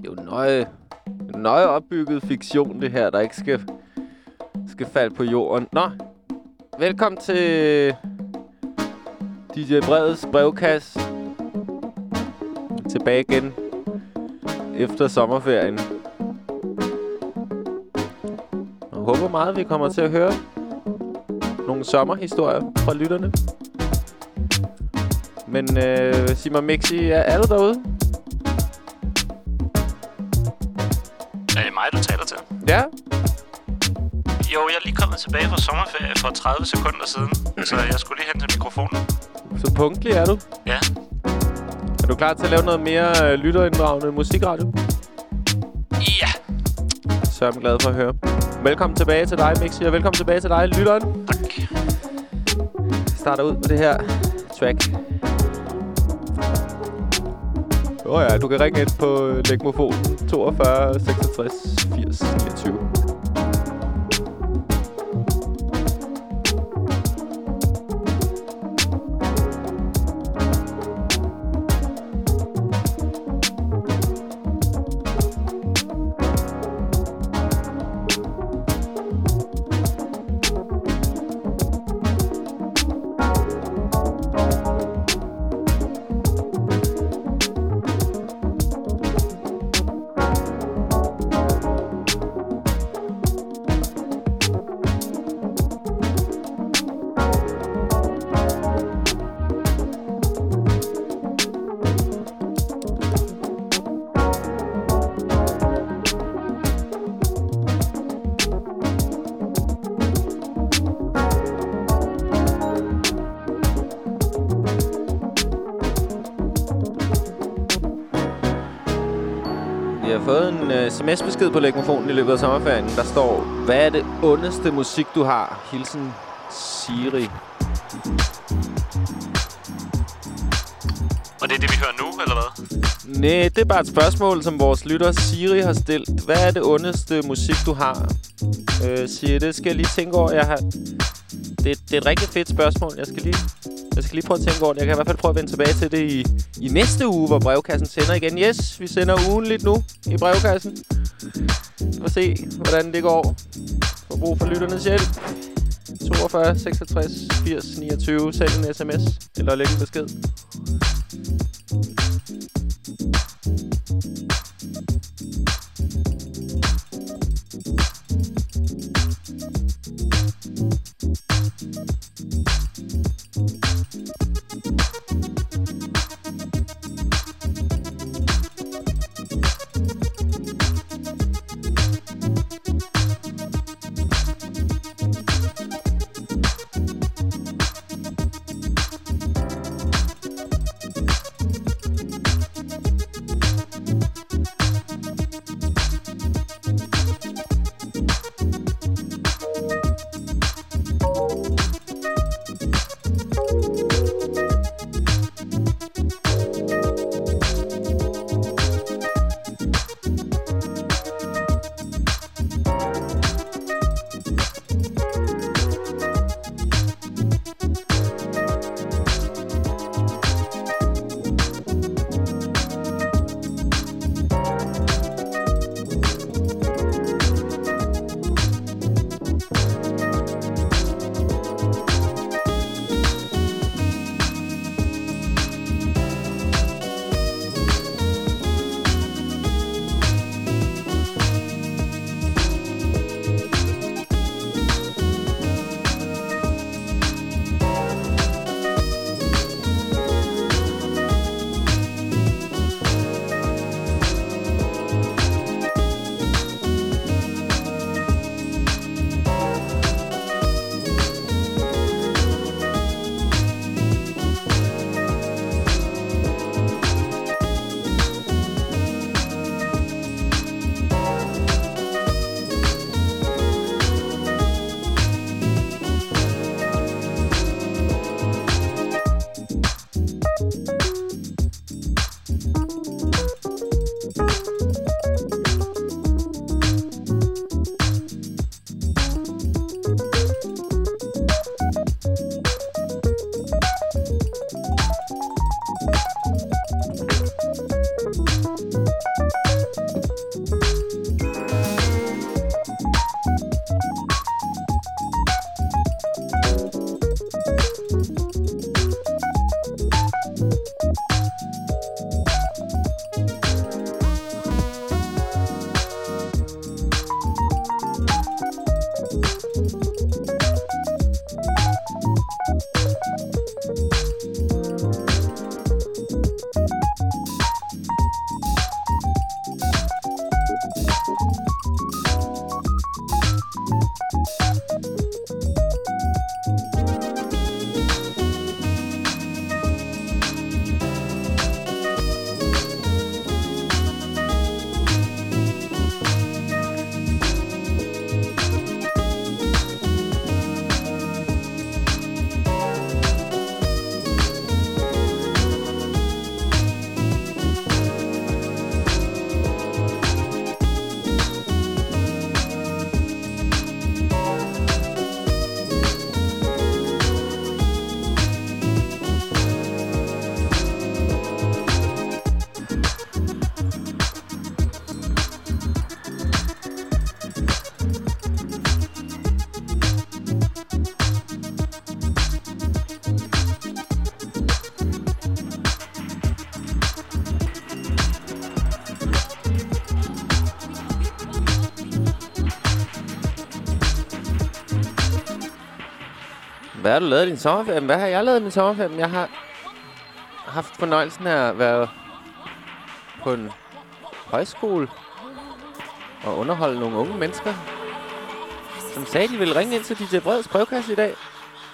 Det er jo nøje, nøje opbygget fiktion, det her, der ikke skal, skal falde på jorden. Nå, velkommen til DJ Breds brevkasse. Tilbage igen efter sommerferien. Jeg håber meget, vi kommer til at høre nogle sommerhistorier fra lytterne. Men øh, sig mig, Mixi, er, alle derude? Tilbage fra sommerferie for 30 sekunder siden. Så jeg skulle lige hen til mikrofonen. Så punktlig er du? Ja. Er du klar til at lave noget mere øh, lytterinddragende musikradio? Ja. Så er jeg glad for at høre. Velkommen tilbage til dig, Mixi, og velkommen tilbage til dig, lytteren. Tak. Vi starter ud med det her track. Åh oh ja, du kan ringe ind på Legmofonen 42 66 80 29. sms-besked på lægmofonen i løbet af sommerferien. Der står, hvad er det ondeste musik, du har? Hilsen Siri. Og det er det, vi hører nu, eller hvad? Nej, det er bare et spørgsmål, som vores lytter Siri har stillet. Hvad er det ondeste musik, du har? Øh, Siri, det skal jeg lige tænke over. Jeg har... det, det er et rigtig fedt spørgsmål. Jeg skal lige, jeg skal lige prøve at tænke over det. Jeg kan i hvert fald prøve at vende tilbage til det i, i næste uge, hvor brevkassen sender igen. Yes, vi sender ugenligt nu i brevkassen. Vi se, hvordan det går. Få brug for lytternes hjælp. 42 66 80 29. Send en sms eller læg en besked. Hvad har du lavet i din sommerferie? Hvad har jeg lavet i min sommerferie? Jeg har haft fornøjelsen af at være på en højskole og underholde nogle unge mennesker, som sagde, de ville ringe ind til DJ Breds brevkasse i dag.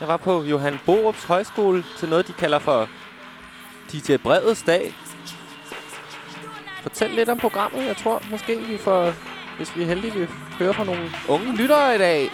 Jeg var på Johan Borups højskole til noget, de kalder for DJ Breds dag. Fortæl lidt om programmet. Jeg tror måske, vi får, hvis vi er heldige, vi hører fra nogle unge lyttere i dag.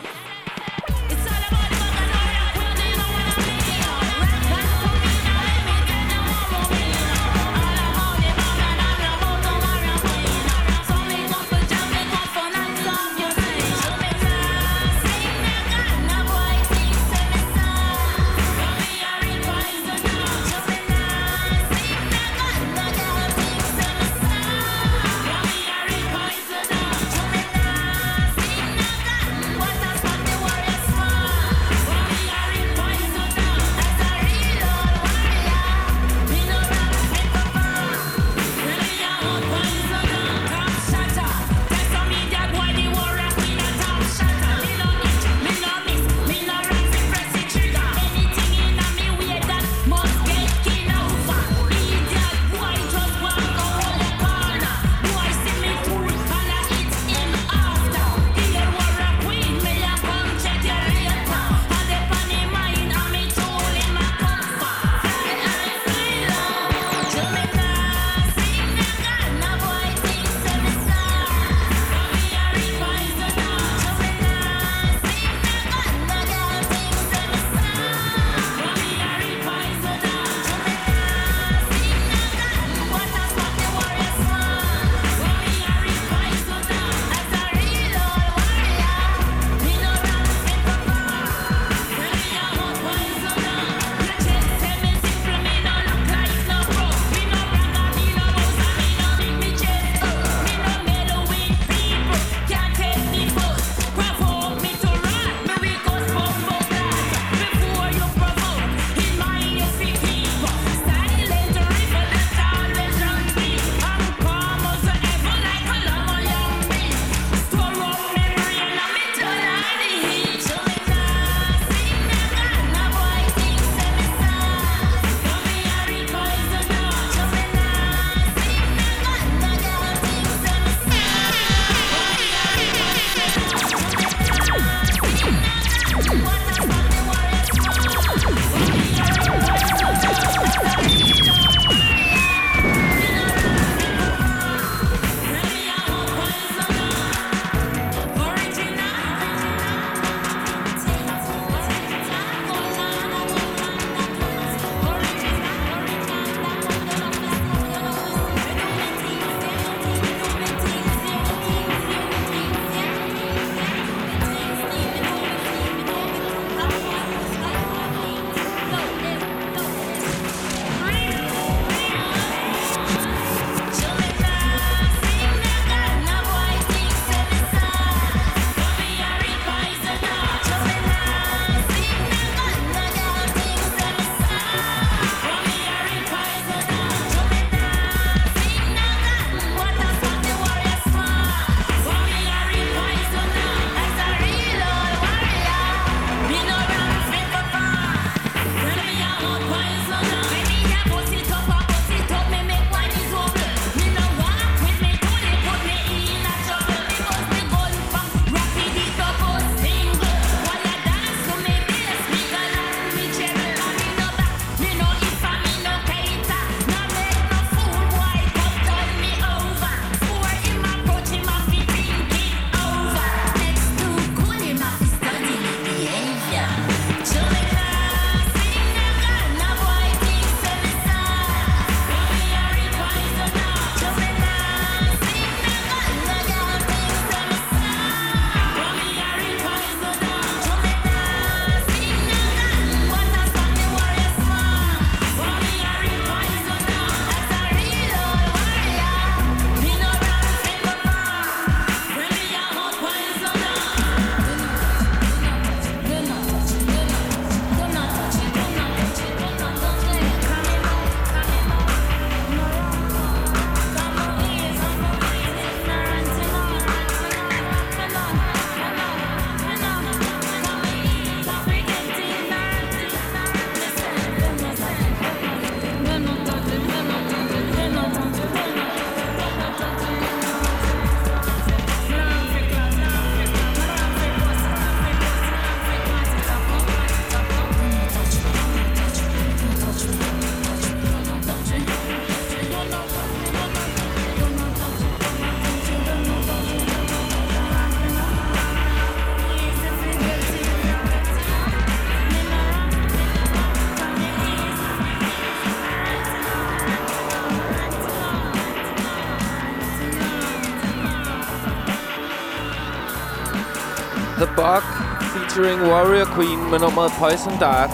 Featuring Warrior Queen med nummeret Poison Dart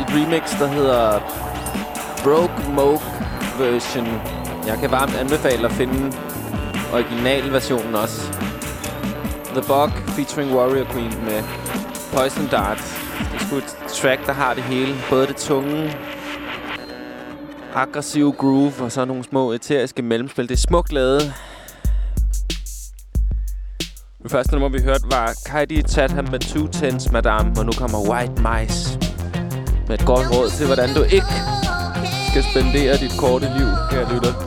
et remix, der hedder Broke Moke version. Jeg kan varmt anbefale at finde originalversionen også. The Bug featuring Warrior Queen med Poison Dart. Det er sgu et track, der har det hele. Både det tunge, aggressive groove og så nogle små eteriske mellemspil. Det er smukt lavet. Det første nummer, vi hørte, var Kaidi Tatham med Two Tens Madame, og nu kommer White Mice med et godt råd til, hvordan du ikke skal spendere dit korte liv, kære lytter.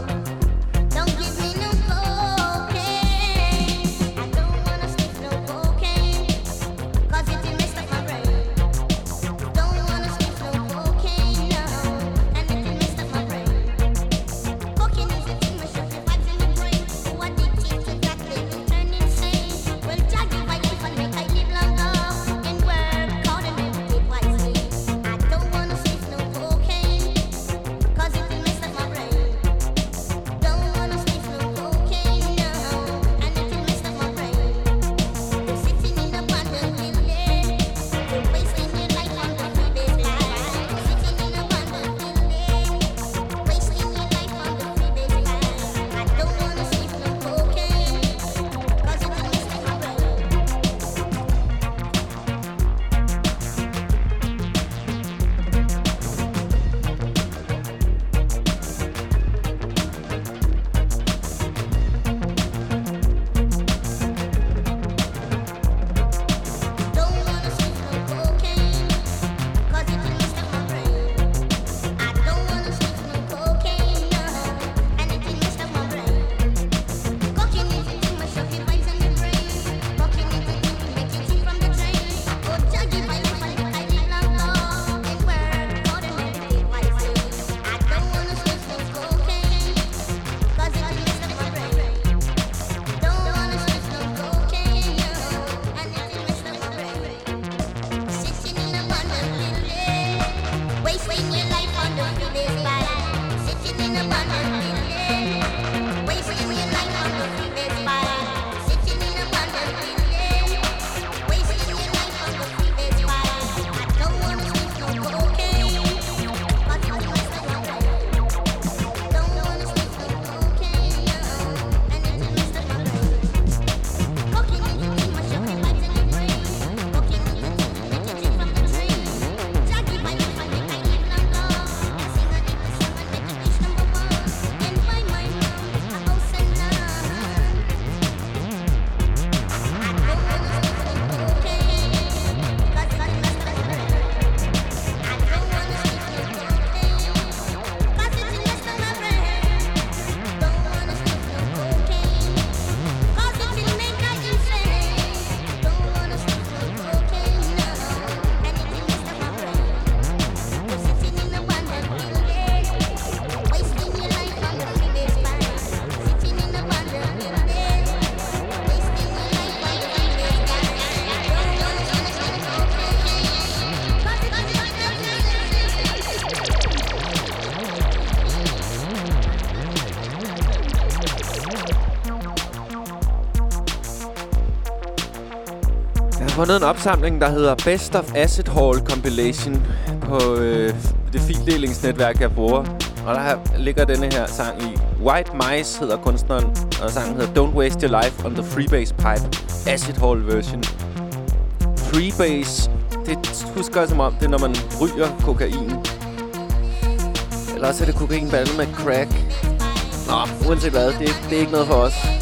Fundet en opsamling, der hedder Best of Acid Hall Compilation på øh, det fildelingsnetværk, jeg bruger. Og der ligger denne her sang i. White Mice hedder kunstneren, og sangen hedder Don't Waste Your Life on the Freebase Pipe Acid Hall version. Freebase, det husker jeg som om, det er når man ryger kokain. Eller også er det kokain blandet med crack. Nå, uanset hvad, det, det er ikke noget for os.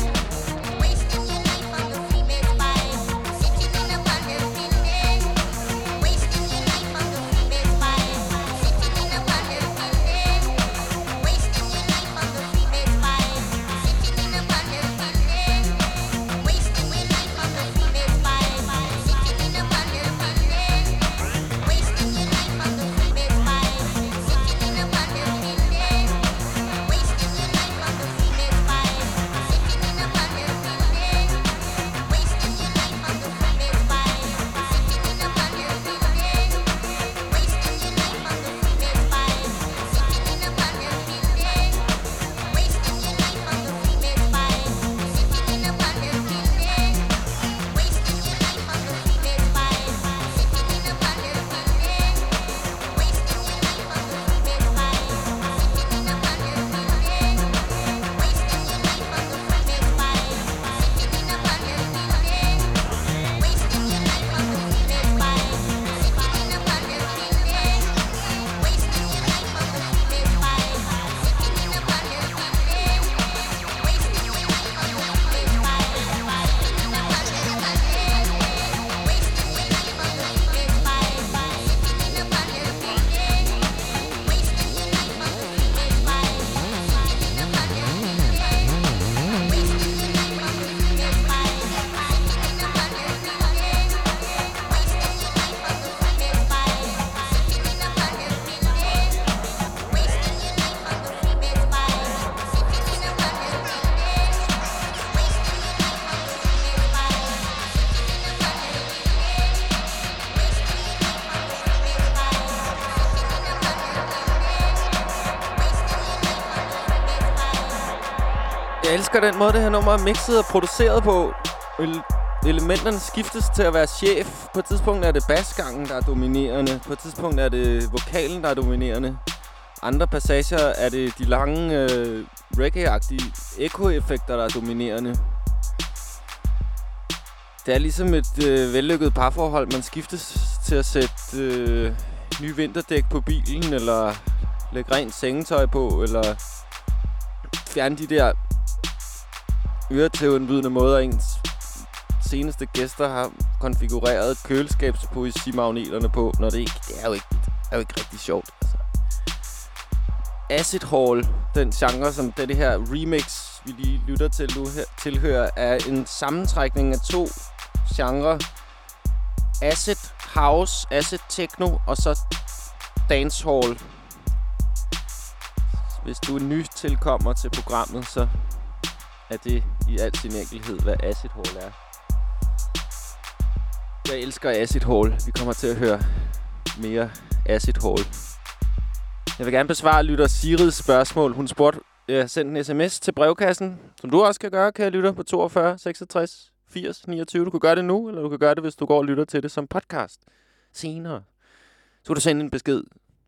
Elsker den måde, det her nummer er mixet og produceret på. Elementerne skiftes til at være chef. På et tidspunkt er det basgangen, der er dominerende. På et tidspunkt er det vokalen, der er dominerende. Andre passager er det de lange øh, reggae-agtige echo-effekter, der er dominerende. Det er ligesom et øh, vellykket parforhold. Man skiftes til at sætte øh, nye vinterdæk på bilen, eller lægge rent sengetøj på, eller fjerne de der øretævindbydende måder, ens seneste gæster har konfigureret køleskabspoesimagneterne på, når det ikke... Det er jo ikke, det er jo ikke rigtig sjovt, altså. Acid Hall, den genre, som det her remix, vi lige lytter til nu her, tilhører, er en sammentrækning af to genre. Acid House, Acid Techno og så Dancehall. Hvis du er ny tilkommer til programmet, så er det i al sin enkelhed, hvad Acid Hall er. Jeg elsker Acid Hall. Vi kommer til at høre mere Acid Hall. Jeg vil gerne besvare lytter Sirids spørgsmål. Hun spurgte, jeg sendte en sms til brevkassen, som du også kan gøre, kan jeg lytte på 42 66 80 29. Du kan gøre det nu, eller du kan gøre det, hvis du går og lytter til det som podcast senere. Så kan du sende en besked,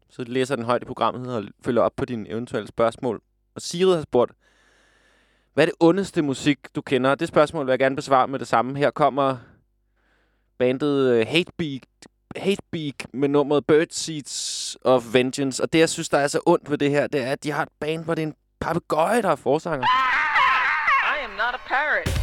så læser den højt i programmet og følger op på dine eventuelle spørgsmål. Og Sirid har spurgt, hvad er det ondeste musik, du kender? Det spørgsmål vil jeg gerne besvare med det samme. Her kommer bandet øh, Hatebeak, Hatebeak med nummeret Birdseeds of Vengeance. Og det, jeg synes, der er så ondt ved det her, det er, at de har et band, hvor det er en papegøje, der er forsanger. I am not a parrot.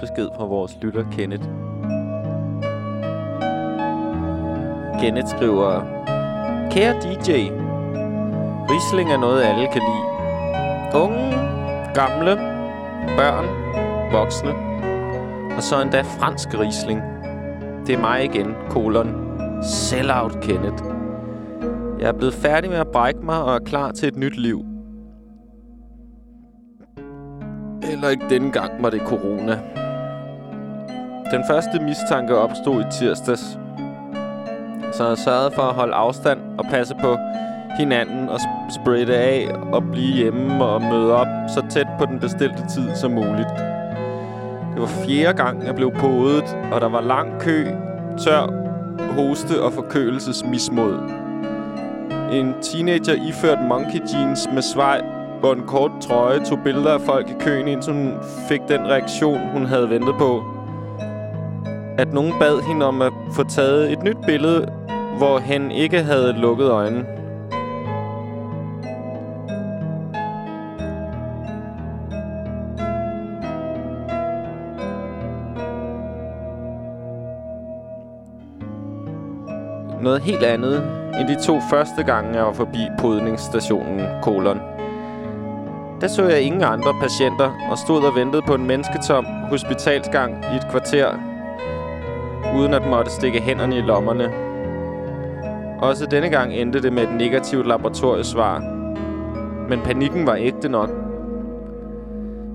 Besked fra vores lytter, Kenneth. Kenneth skriver, Kære DJ, Riesling er noget, alle kan lide. Unge, gamle, børn, voksne, og så endda fransk Riesling. Det er mig igen, kolon. Sellout Kenneth. Jeg er blevet færdig med at brække mig og er klar til et nyt liv. Heller ikke denne gang var det corona. Den første mistanke opstod i tirsdags. Så jeg sørgede for at holde afstand og passe på hinanden og spritte af og blive hjemme og møde op så tæt på den bestilte tid som muligt. Det var fjerde gang, jeg blev podet, og der var lang kø, tør, hoste og forkølelsesmismod. En teenager iført monkey jeans med svej og en kort trøje tog billeder af folk i køen, indtil hun fik den reaktion, hun havde ventet på. At nogen bad hende om at få taget et nyt billede, hvor han ikke havde lukket øjnene. Noget helt andet end de to første gange, jeg var forbi podningsstationen, kolon. Der så jeg ingen andre patienter og stod og ventede på en mennesketom hospitalsgang i et kvarter, uden at måtte stikke hænderne i lommerne. Også denne gang endte det med et negativt laboratoriesvar. Men panikken var ægte nok.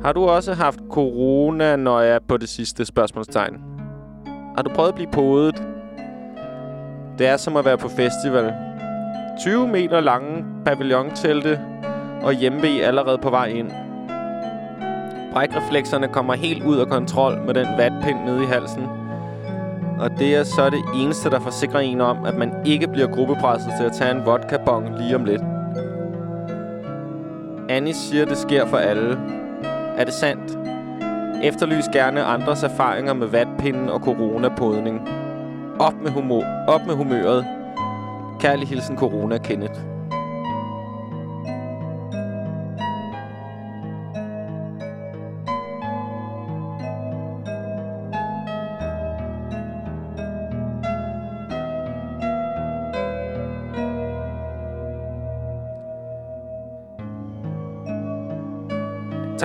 Har du også haft corona, når jeg på det sidste spørgsmålstegn? Har du prøvet at blive podet? Det er som at være på festival. 20 meter lange pavillontelte og hjemme allerede på vej ind. Brækreflekserne kommer helt ud af kontrol med den vatpind nede i halsen. Og det er så det eneste, der forsikrer en om, at man ikke bliver gruppepresset til at tage en vodka-bong lige om lidt. Annie siger, det sker for alle. Er det sandt? Efterlys gerne andres erfaringer med vatpinden og coronapodning. Op med, humor, op med humøret. Kærlig hilsen Corona Kenneth.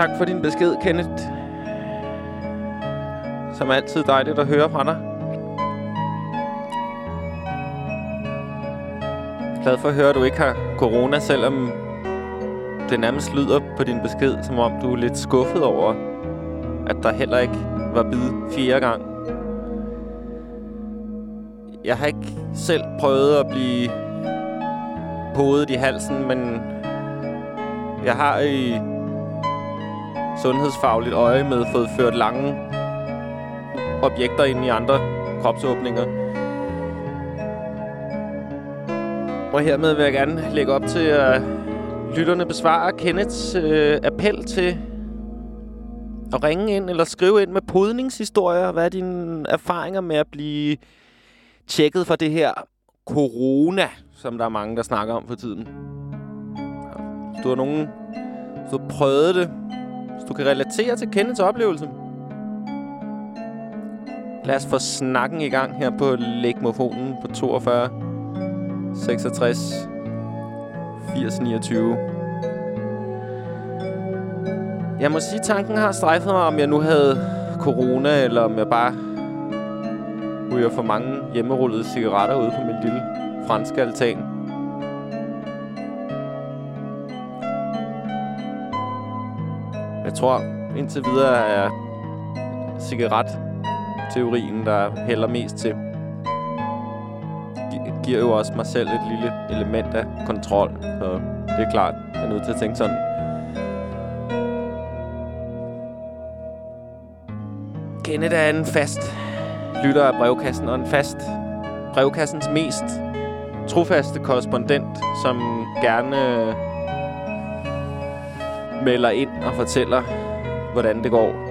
Tak for din besked, Kenneth. Som altid dejligt at høre fra dig. Glad for at høre, at du ikke har corona, selvom det nærmest lyder på din besked, som om du er lidt skuffet over, at der heller ikke var bid fire gang. Jeg har ikke selv prøvet at blive podet i halsen, men jeg har i sundhedsfagligt øje med fået ført lange objekter ind i andre kropsåbninger. Og hermed vil jeg gerne lægge op til, at lytterne besvarer Kenneths øh, appel til at ringe ind eller skrive ind med podningshistorier. Hvad er dine erfaringer med at blive tjekket for det her corona, som der er mange, der snakker om for tiden? Du har nogen, så du prøvet det, du kan relatere til Kenneths oplevelse. Lad os få snakken i gang her på lægmofonen på 42 66 80 29. Jeg må sige, tanken har strejfet mig, om jeg nu havde corona, eller om jeg bare ryger for mange hjemmerullede cigaretter ude på min lille franske altan. Jeg tror indtil videre er cigaret-teorien, der hælder mest til. Giver jo også mig selv et lille element af kontrol. Så det er klart, jeg er nødt til at tænke sådan. Kenneth er en fast lytter af brevkassen, og en fast brevkassens mest trofaste korrespondent, som gerne øh, melder ind og fortæller, hvordan det går.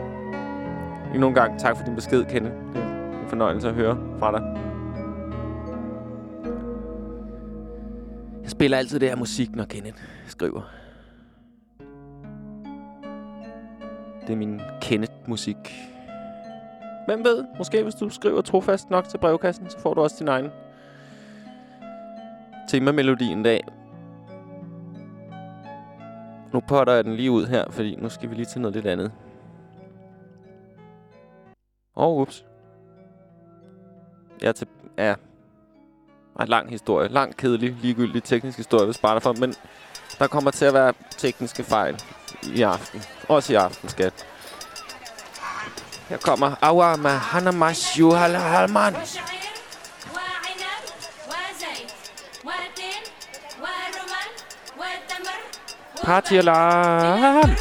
Endnu en gang tak for din besked, Kenneth. Det er en fornøjelse at høre fra dig. Jeg spiller altid det her musik, når Kenneth skriver. Det er min Kenneth-musik. Hvem ved? Måske hvis du skriver trofast nok til brevkassen, så får du også din egen temamelodi en dag. Nu potter jeg den lige ud her, fordi nu skal vi lige til noget lidt andet. Åh, oh, ups. Jeg er til... Ja. Ej, lang historie. Lang, kedelig, ligegyldig teknisk historie, hvis bare for. Men der kommer til at være tekniske fejl i aften. Også i aften, skat. Her kommer Awa med Hanamash Yuhal Halman. Party alarm!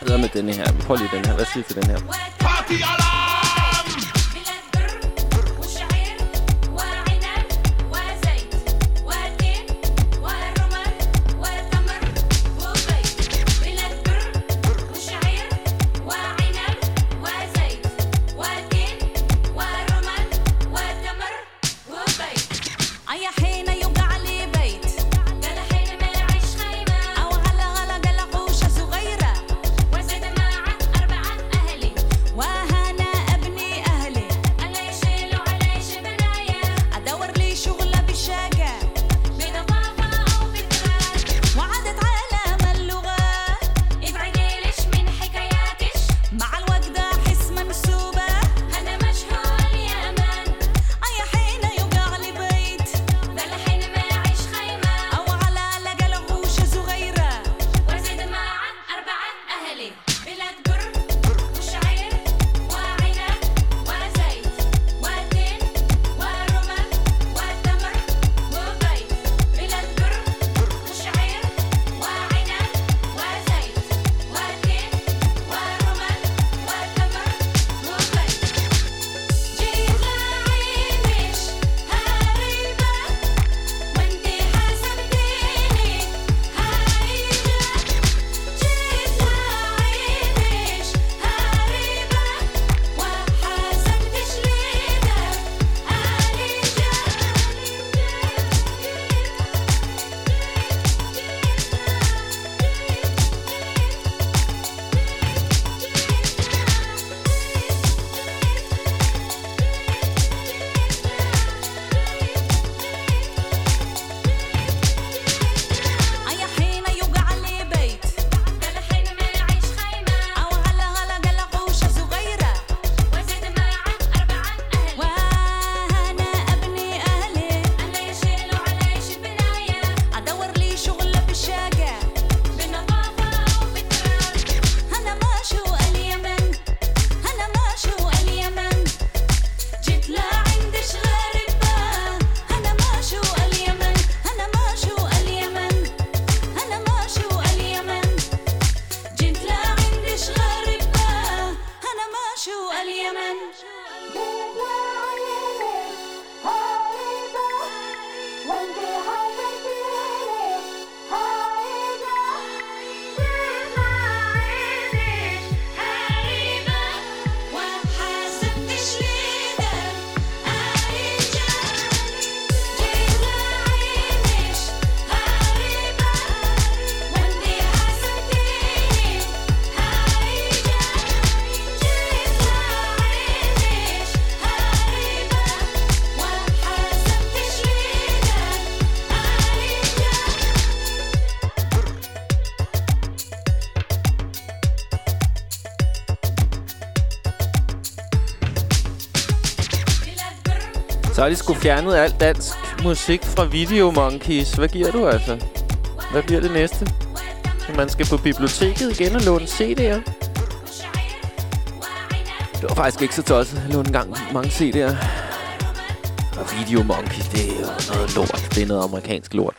Bedre med denne her. Vi prøver lige den her. Hvad siger du til den her? Party bare lige skulle fjernet alt dansk musik fra Video Monkeys. Hvad giver du altså? Hvad bliver det næste? Man skal på biblioteket igen og låne CD'er. Det var faktisk ikke så tosset at låne gang mange CD'er. Og Video Monkeys, det er noget lort. Det er noget amerikansk lort.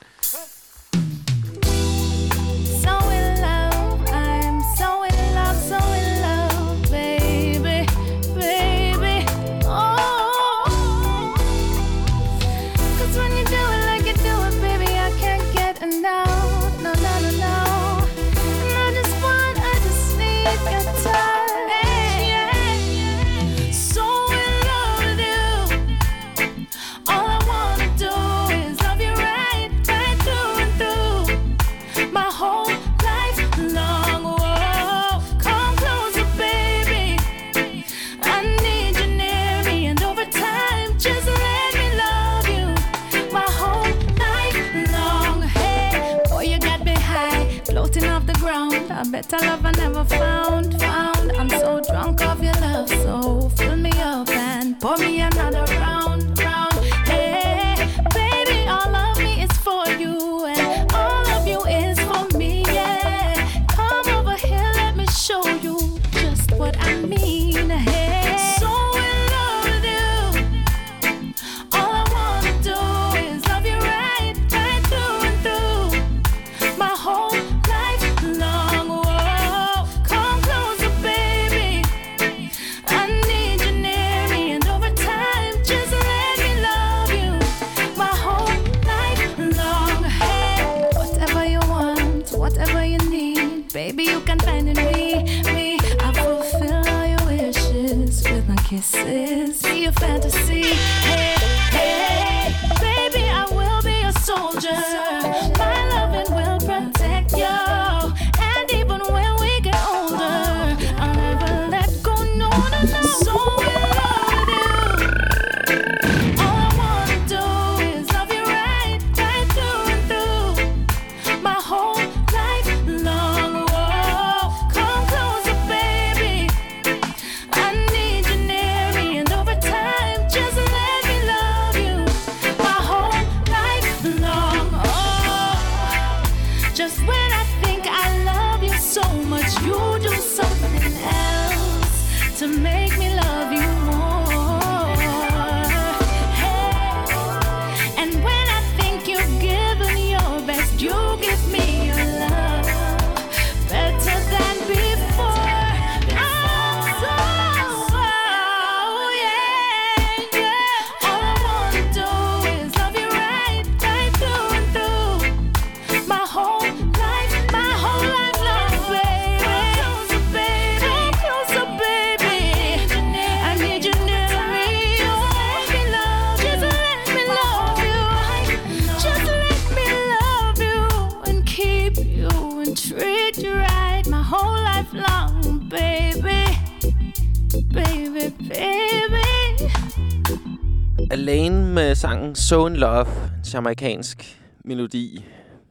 Sangen So In Love, en jamaikansk melodi,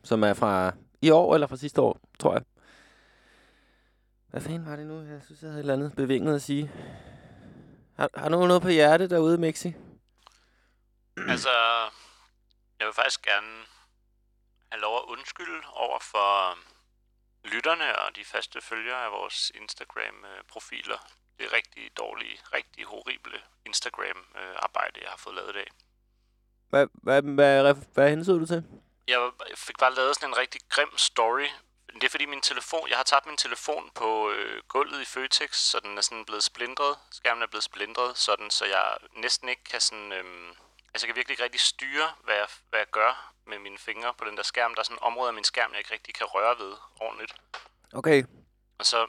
som er fra i år eller fra sidste år, tror jeg. Hvad fanden var det nu? Jeg synes, jeg havde et eller andet bevinget at sige. Har, har nogen noget på hjertet derude, mexi. Altså, jeg vil faktisk gerne have lov at undskylde over for lytterne og de faste følgere af vores Instagram-profiler. Det er rigtig dårlige, rigtig horrible Instagram-arbejde, jeg har fået lavet i dag. Hvad, hvad, hvad, hvad, hensede du til? Jeg fik bare lavet sådan en rigtig grim story. Det er fordi min telefon, jeg har tabt min telefon på øh, gulvet i Føtex, så den er sådan blevet splindret. Skærmen er blevet splindret, sådan, så jeg næsten ikke kan sådan... Øhm, altså jeg kan virkelig ikke rigtig styre, hvad jeg, hvad jeg gør med mine fingre på den der skærm. Der er sådan en område af min skærm, jeg ikke rigtig kan røre ved ordentligt. Okay. Og så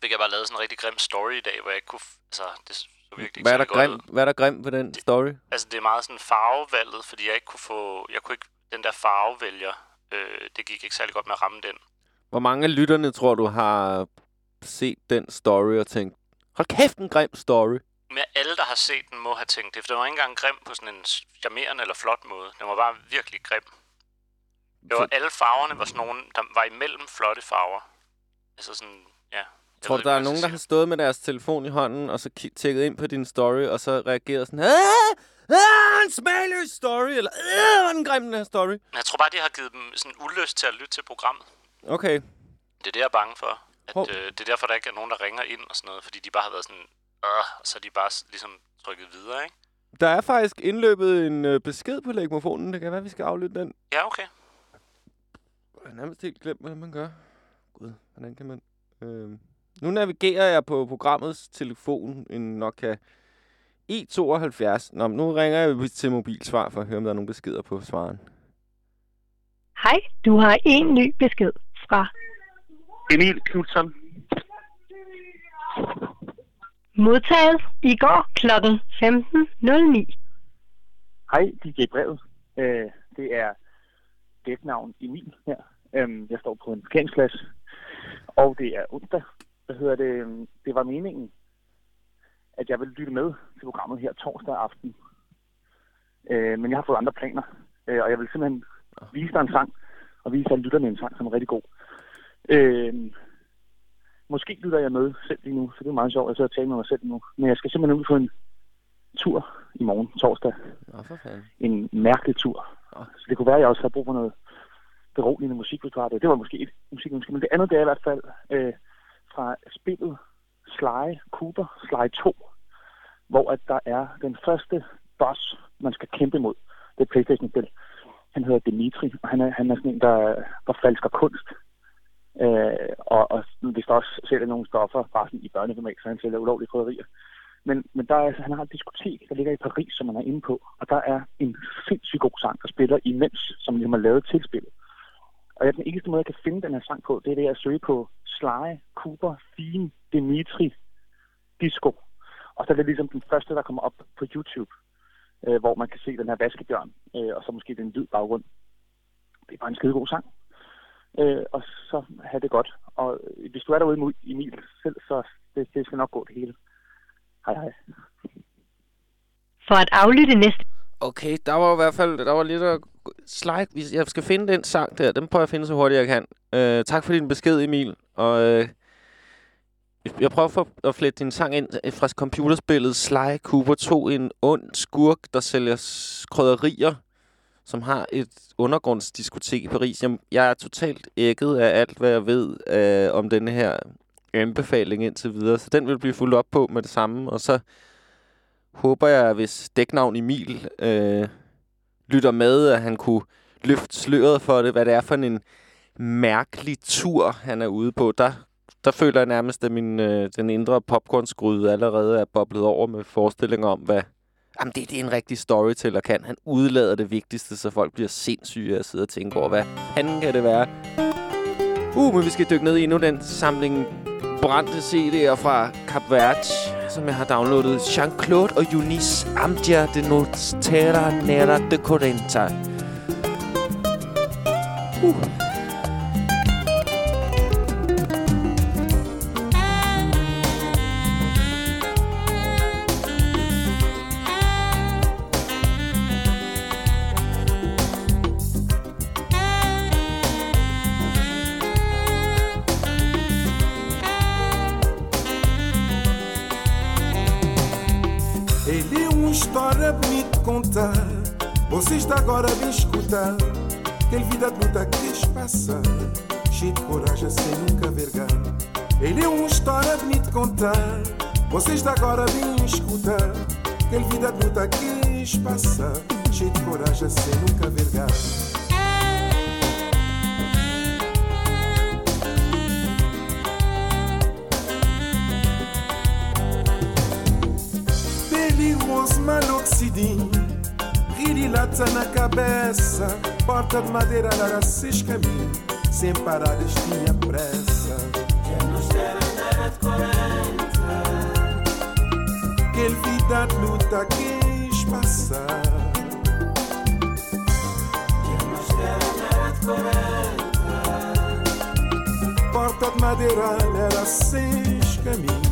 fik jeg bare lavet sådan en rigtig grim story i dag, hvor jeg ikke kunne... Altså, det så virkelig ikke Hvad er, der grim, hvad er der grim ved den story? Altså, det er meget sådan farvevalget, fordi jeg ikke kunne få... Jeg kunne ikke... Den der farvevælger, øh, det gik ikke særlig godt med at ramme den. Hvor mange af lytterne tror du har set den story og tænkt, hold kæft, en grim story. Men alle, der har set den, må have tænkt det, for den var ikke engang grim på sådan en charmerende eller flot måde. Den var bare virkelig grim. Det var, alle farverne var sådan nogle, der var imellem flotte farver. Altså sådan, ja. Tror ved der er nogen, der har stået med deres telefon i hånden, og så tjekket ind på din story, og så reageret sådan, ah, ah, en smagløs story, eller ah, den grim, den her story. Jeg tror bare, de har givet dem sådan ulyst til at lytte til programmet. Okay, Det er det, jeg er bange for. At, øh, det er derfor, der ikke er nogen, der ringer ind og sådan noget, fordi de bare har været sådan, øh, og så er de bare ligesom trykket videre, ikke? der er faktisk indløbet en øh, besked på lægmofonen. Det kan være, vi skal aflytte den. Ja, okay. Jeg har nærmest helt glemt, hvordan man gør. Gud, hvordan kan man... Øh... Nu navigerer jeg på programmets telefon, en Nokia E72. Nå, nu ringer jeg til mobilsvar for at høre, om der er nogle beskeder på svaren. Hej, du har en ny besked fra Emil Knudsen. modtaget i går kl. 15.09. Hej, DJ Brevet. Øh, det er dæknavn Emil her. Øhm, jeg står på en parkeringsplads, og det er onsdag. Hvad hedder det? øhm, Det var meningen, at jeg ville lytte med til programmet her torsdag aften. Øh, men jeg har fået andre planer, øh, og jeg vil simpelthen vise dig en sang, og vise dig lytterne en sang, som er rigtig god. Øh, måske lytter jeg med selv lige nu, så det er meget sjovt. Jeg sidder og taler med mig selv nu. Men jeg skal simpelthen ud på en tur i morgen, torsdag. Nå, for fanden. en mærkelig tur. Nå. Så det kunne være, at jeg også havde brug for noget beroligende musik, hvis du har det. Det var måske et musikønske, men det andet det er i hvert fald øh, fra spillet Sly Cooper, Sly 2, hvor at der er den første boss, man skal kæmpe mod. Det er Playstation-spil. Han hedder Dimitri, og han er, han er sådan en, der, der falsker kunst. Øh, og, og hvis der også sælger nogle stoffer, bare sådan i børneformat, så han sælger ulovlige krydderier. Men, men der er, altså, han har et diskotek, der ligger i Paris, som man er inde på. Og der er en sindssygt god sang, der spiller imens, som ligesom har lavet til spillet. Og jeg, den eneste måde, jeg kan finde den her sang på, det er ved at søge på Sly, Cooper, Theme, Dimitri, Disco. Og så er det ligesom den første, der kommer op på YouTube, øh, hvor man kan se den her vaskebjørn, øh, og så måske den hvid baggrund. Det er bare en skide god sang. Øh, og så have det godt. Og hvis du er derude i Emil selv, så det, det skal nok gå det hele. Hej hej. For at aflytte næste Okay, der var i hvert fald der var lidt at slide. Jeg skal finde den sang der. Den prøver jeg at finde så hurtigt jeg kan. Øh, tak for din besked, Emil. Og øh, jeg prøver for at flette din sang ind øh, fra computerspillet Sly Cooper 2. En ond skurk, der sælger krydderier, som har et undergrundsdiskotek i Paris. Jeg, jeg er totalt ægget af alt, hvad jeg ved øh, om denne her anbefaling indtil videre. Så den vil blive fuldt op på med det samme. Og så håber jeg, hvis dæknavn Emil øh, lytter med, at han kunne løfte sløret for det, hvad det er for en mærkelig tur, han er ude på. Der, der føler jeg nærmest, at min, øh, den indre popcornsgryde allerede er boblet over med forestillinger om, hvad jamen det, det er en rigtig storyteller kan. Han udlader det vigtigste, så folk bliver sindssyge af at sidde og tænke over, hvad fanden kan det være? Uh, men vi skal dykke ned i endnu den samling brændte CD'er fra Cap Verde, som jeg har downloadet. Jean-Claude og Eunice Amdia de Notera Nera de Corenta. Uh. Você está agora me escutar. Aquele vida adulta que passar. Cheio de coragem sem nunca vergar. Ele é uma história bonita contar. Você está agora me escutar. Aquele vida adulta que passar. Cheio de coragem sem nunca vergar. Perigoso, maloxidinho Guirilata na cabeça, porta de madeira larga seis caminhos, sem paradas tinha pressa. Que nos dera andar de 40. Que vida de luta quis passar. Que nos dera andar de 40. Porta de madeira era seis caminhos.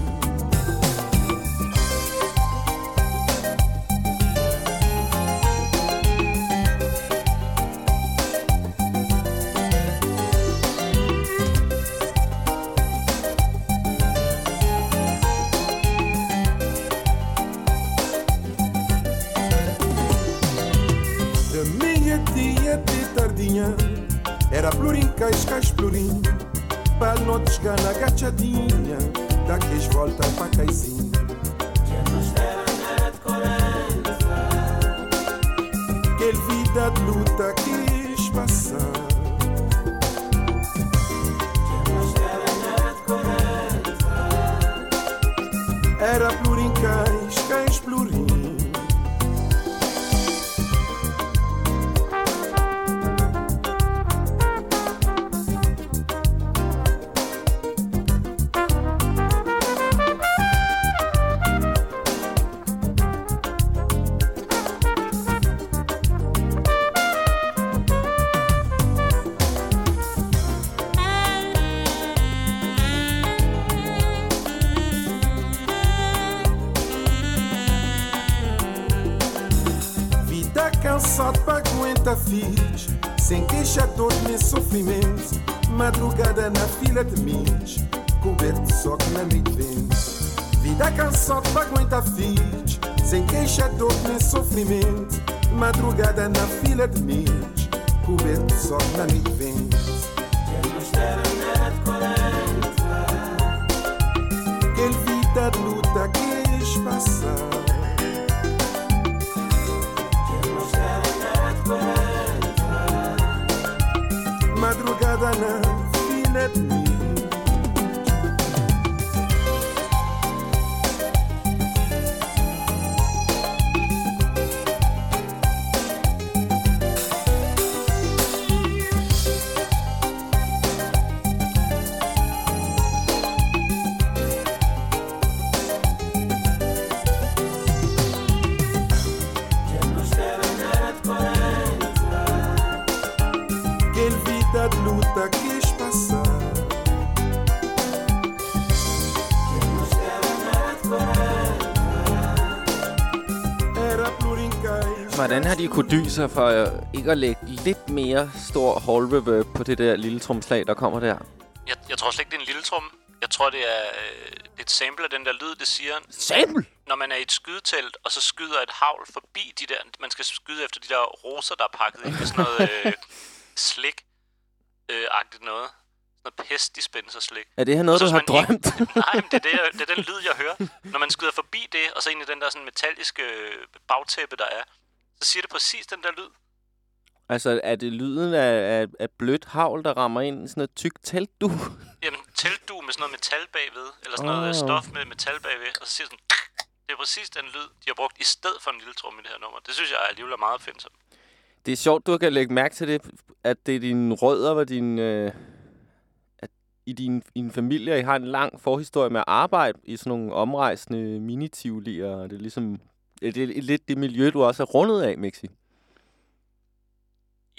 gatinha Era plurim, cascais, plurim. Para não desgar na gachadinha Da Daqueles volta para caizinha. Que vida de luta quis passar. Era dor nem sofrimento. Madrugada na fila de mis, kunne dy sig for øh, ikke at lægge lidt mere stor hall reverb på det der lille tromslag, der kommer der? Jeg, jeg tror slet ikke, det er en lille trum. Jeg tror, det er øh, er et sample af den der lyd, det siger, Sample! når man er i et skydetelt, og så skyder et havl forbi de der... Man skal skyde efter de der roser, der er pakket ind med sådan noget øh, slik-agtigt noget. Sådan noget pestdispenser-slik. Er det her noget, Og du så har drømt? Nej, men det er, det, jeg- det er den lyd, jeg hører. Når man skyder forbi det, og så ind i den der sådan metalliske øh, bagtæppe, der er, så siger det præcis den der lyd. altså, er det lyden af, af, af blødt havl, der rammer ind i sådan et tykt telt, du? Jamen, teltdu med sådan noget metal bagved, eller sådan noget Åh. oh. stof med metal bagved, og så siger sådan... Det er præcis den lyd, de har brugt i stedet for en lille trum i det her nummer. Det synes jeg alligevel er meget opfindsomt. Det er sjovt, du kan lægge mærke til det, at det er dine rødder og din... Øh, at i din, i din familie I har en lang forhistorie med at arbejde i sådan nogle omrejsende mini og det er ligesom... Det er lidt det miljø, du også er rundet af, Mixi.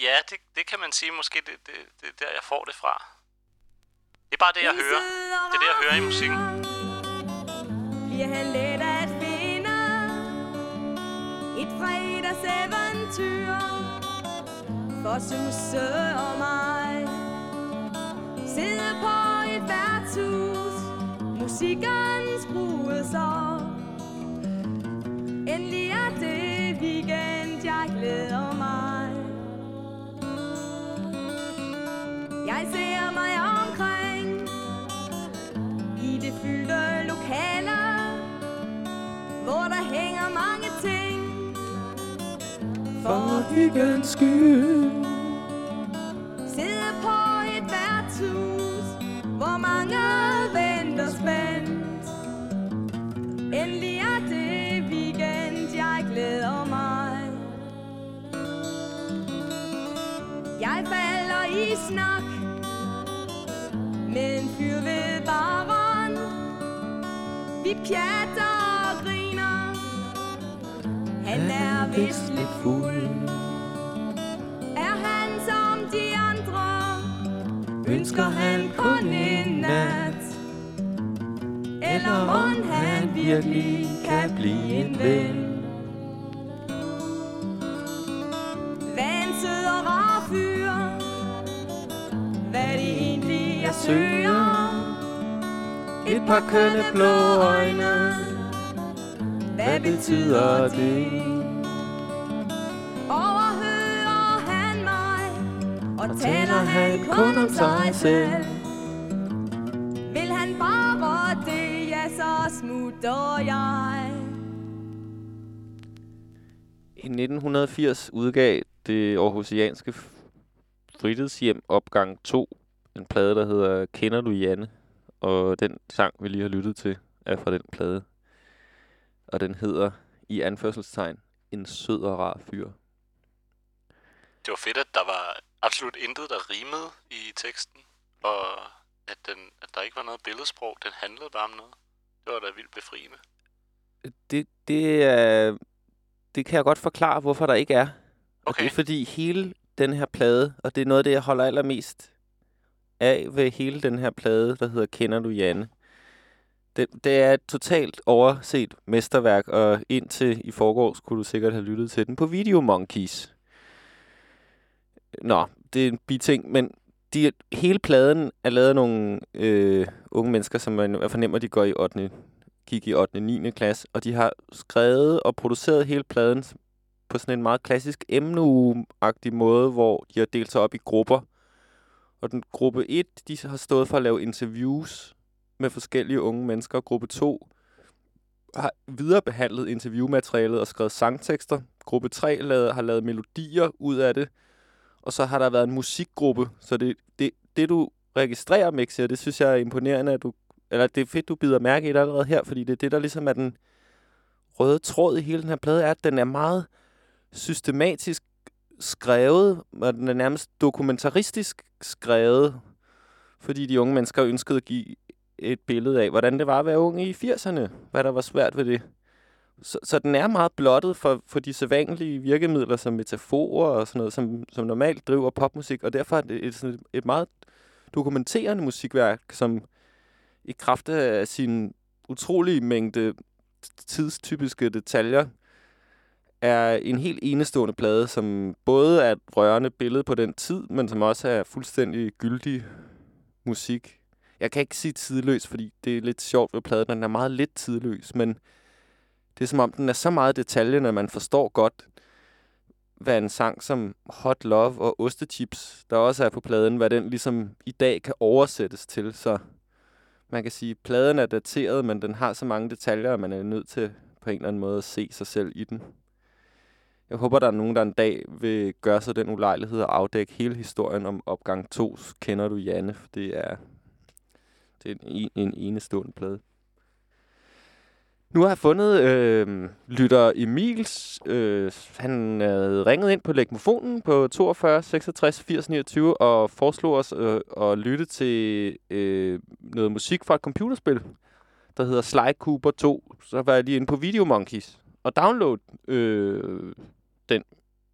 Ja, det, det kan man sige. Måske det, det, det er der, jeg får det fra. Det er bare det, jeg hører. Det er det, jeg hører i musikken. Bliver han let at finde Et fredagseventyr For Susse og mig Sidde på et værtshus Musikken skruet For hyggens skyld. sidde på et værtshus, hvor mange venter spændt. Endelig er det weekend, jeg glæder mig. Jeg falder i snak med en fyr ved baren. Vi pjatter og griner. Han er vist Ønsker han kun en nat? Eller om han virkelig kan blive en ven? Hvad og rar fyr Hvad det egentlig jeg søger Et par kønne blå øjne. Hvad betyder det? Han kun om sig selv Vil han bare det, ja så smutter jeg I 1980 udgav det aarhusianske fritidshjem opgang 2 en plade, der hedder Kender du Janne? Og den sang, vi lige har lyttet til, er fra den plade. Og den hedder i anførselstegn En sød og rar fyr. Det var fedt, at der var absolut intet, der rimede i teksten. Og at, den, at der ikke var noget billedsprog. Den handlede bare om noget. Det var da vildt befriende. Det, det, er, det kan jeg godt forklare, hvorfor der ikke er. Og Okay. det er fordi hele den her plade, og det er noget af det, jeg holder allermest af ved hele den her plade, der hedder Kender du Janne? Det, det er et totalt overset mesterværk, og indtil i forgårs kunne du sikkert have lyttet til den på Video Monkeys. Nå, det er en biting, men de, hele pladen er lavet af nogle øh, unge mennesker, som man jeg fornemmer, de går i 8. gik i 8. 9. klasse, og de har skrevet og produceret hele pladen på sådan en meget klassisk emneagtig måde, hvor de har delt sig op i grupper. Og den gruppe 1, de har stået for at lave interviews med forskellige unge mennesker. Gruppe 2 har viderebehandlet interviewmaterialet og skrevet sangtekster. Gruppe 3 lavede, har lavet melodier ud af det. Og så har der været en musikgruppe. Så det, det, det du registrerer, Mixi, og det synes jeg er imponerende, at du, eller det er fedt, du bider mærke i det allerede her, fordi det er det, der ligesom er den røde tråd i hele den her plade, er, at den er meget systematisk skrevet, og den er nærmest dokumentaristisk skrevet, fordi de unge mennesker ønskede at give et billede af, hvordan det var at være ung i 80'erne, hvad der var svært ved det, så, så den er meget blottet for, for de sædvanlige virkemidler som metaforer og sådan noget, som, som normalt driver popmusik, og derfor er det et, sådan et, et meget dokumenterende musikværk, som i kraft af sin utrolige mængde tidstypiske detaljer, er en helt enestående plade, som både er et rørende billede på den tid, men som også er fuldstændig gyldig musik. Jeg kan ikke sige tidløs, fordi det er lidt sjovt ved pladen, den er meget lidt tidløs, men det er som om, den er så meget detaljen, at man forstår godt, hvad en sang som Hot Love og Ostechips, der også er på pladen, hvad den ligesom i dag kan oversættes til. Så man kan sige, at pladen er dateret, men den har så mange detaljer, at man er nødt til på en eller anden måde at se sig selv i den. Jeg håber, der er nogen, der en dag vil gøre sig den ulejlighed at afdække hele historien om opgang 2. Kender du Janne? For det er, det er en, en enestående plade. Nu har jeg fundet øh, lytter Emils. Øh, han havde ringet ind på legmofonen på 42 66 80 29 og foreslog os øh, at lytte til øh, noget musik fra et computerspil, der hedder Sly Cooper 2. Så var jeg lige inde på Video Monkeys og download øh, den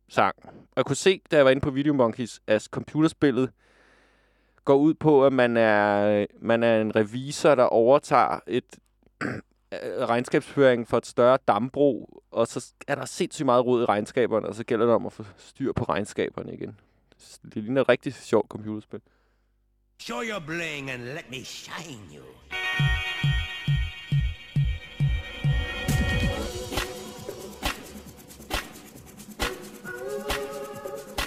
sang. Og jeg kunne se, da jeg var inde på Video Monkeys, at computerspillet går ud på, at man er, man er en revisor, der overtager et regnskabsføring for et større dambrug, og så er der sindssygt meget rod i regnskaberne, og så gælder det om at få styr på regnskaberne igen. Det ligner et rigtig sjovt computerspil. Show your bling and let me shine you.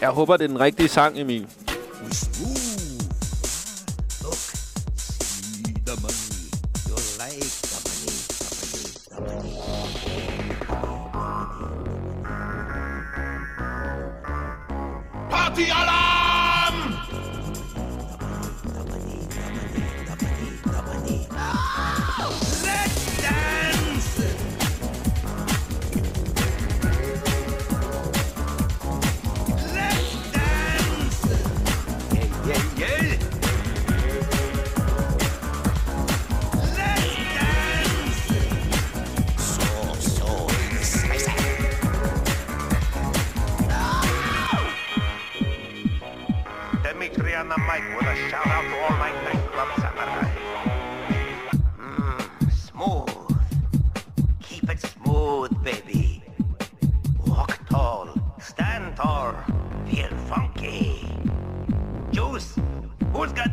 Jeg håber, det er den rigtige sang, Emil. Ooh. Party alarm!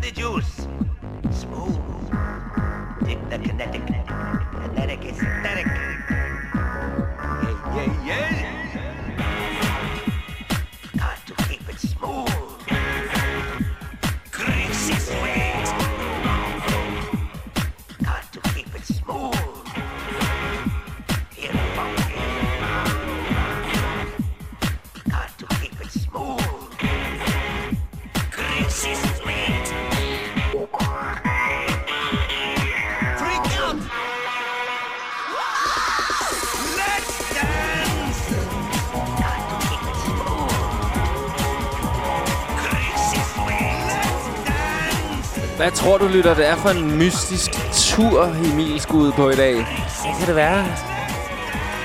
The juice? Tror du, lytter, det er for en mystisk tur, Emil skal ud på i dag? Hvad kan det være?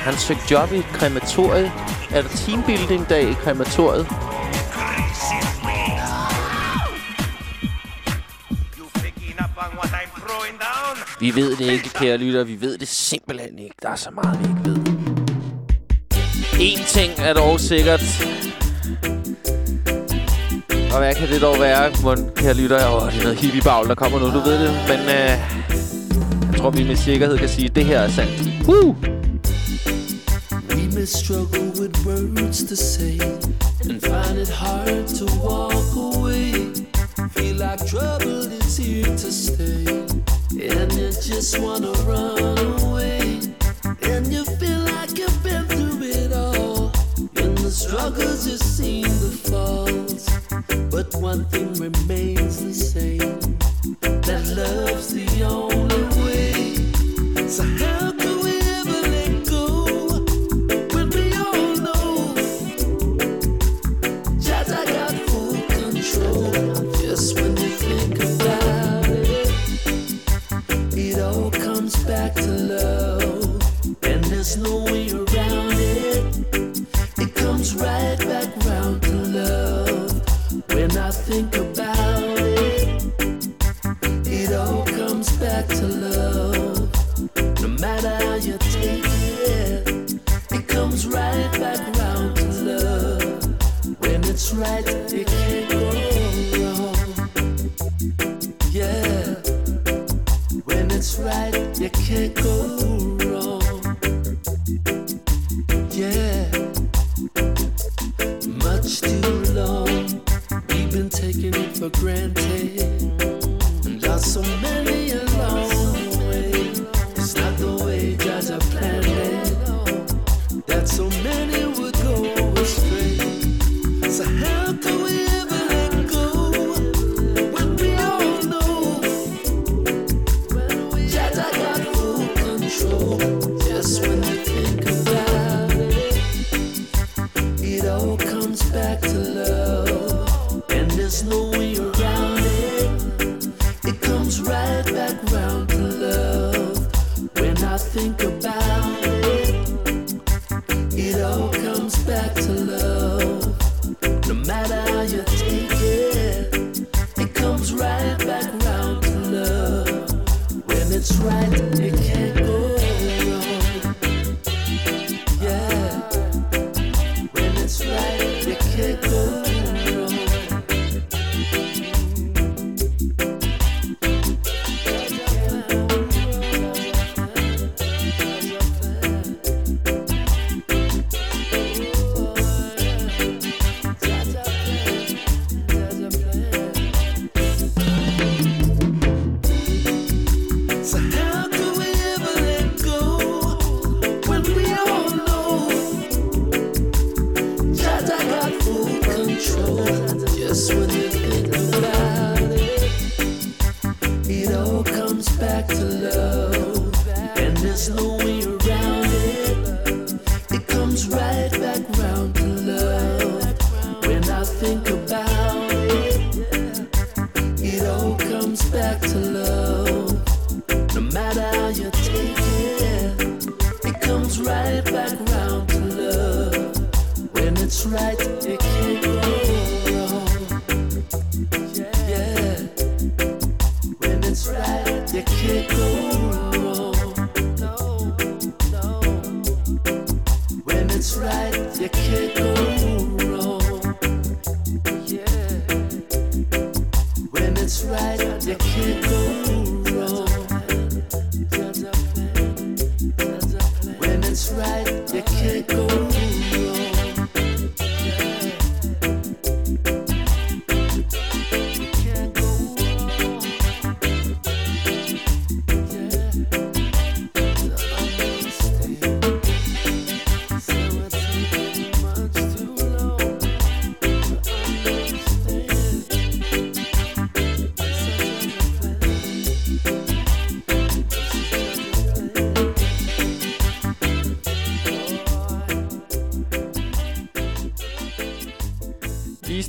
Han søgte job i et krematorie. Er der teambuilding-dag i krematoriet? Vi ved det ikke, kære lytter. Vi ved det simpelthen ikke. Der er så meget, vi ikke ved. En ting er dog sikkert. Og hvad kan det dog være, mon, kære lytter? Åh, det er noget hippiebagl, der kommer nu, du ved det. Men øh, jeg tror, vi med sikkerhed kan sige, at det her er sandt. Woo! We may struggle with words to say and find it hard to walk away. Feel like trouble is here to stay, and you just wanna run away. And you feel like you've been through it all. In the struggles, you've one thing remains the same: that love's the only way. So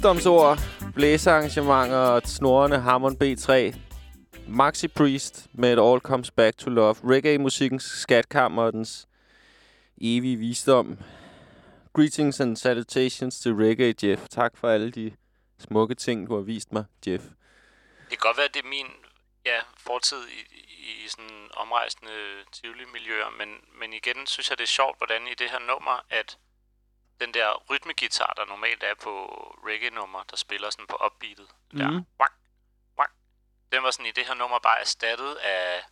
Visdomsord, blæsearrangementer og snorende Hammond B3. Maxi Priest med et All Comes Back to Love. Reggae-musikkens skatkammer og dens evige visdom. Greetings and salutations til Reggae, Jeff. Tak for alle de smukke ting, du har vist mig, Jeff. Det kan godt være, at det er min ja, fortid i, i sådan omrejsende øh, Tivoli-miljøer, men, men igen synes jeg, det er sjovt, hvordan i det her nummer, at den der rytmegitar, der normalt er på reggae-nummer, der spiller sådan på upbeatet, mm. der, wak, wak, den var sådan i det her nummer bare erstattet af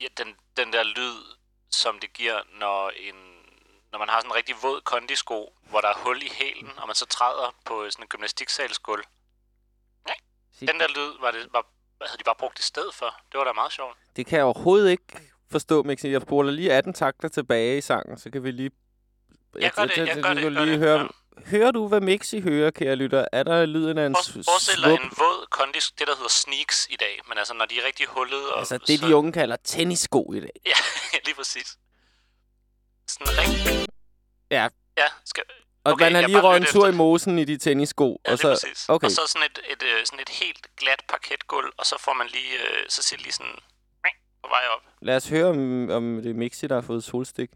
ja, den, den der lyd, som det giver, når en når man har sådan en rigtig våd kondisko, hvor der er hul i hælen, og man så træder på sådan en gymnastiksalsgulv. Den der lyd var det, var, havde de bare brugt i stedet for. Det var da meget sjovt. Det kan jeg overhovedet ikke forstå, Mixi. Jeg spoler lige 18 takter tilbage i sangen, så kan vi lige... Jeg gør det, jeg gør det, kan gør lige det, høre. Hører du, hvad Mixi hører, kære lytter? Er der lyden af en For- Forestil dig svup? en våd kondis, det der hedder sneaks i dag, men altså når de er rigtig hullet og... Altså, det de unge kalder tennissko i dag. Ja, lige præcis. Sådan rigtig... Ja. Ja, skal... Og Okay, man har jeg lige røget en tur i efter. mosen i de tennissko. Ja, og lige så, præcis. Okay. Og så sådan et, et, øh, sådan et helt glat parketgulv, og så får man lige, øh, så siger lige sådan på vej op. Lad os høre, om, om det er Mixi, der har fået solstik.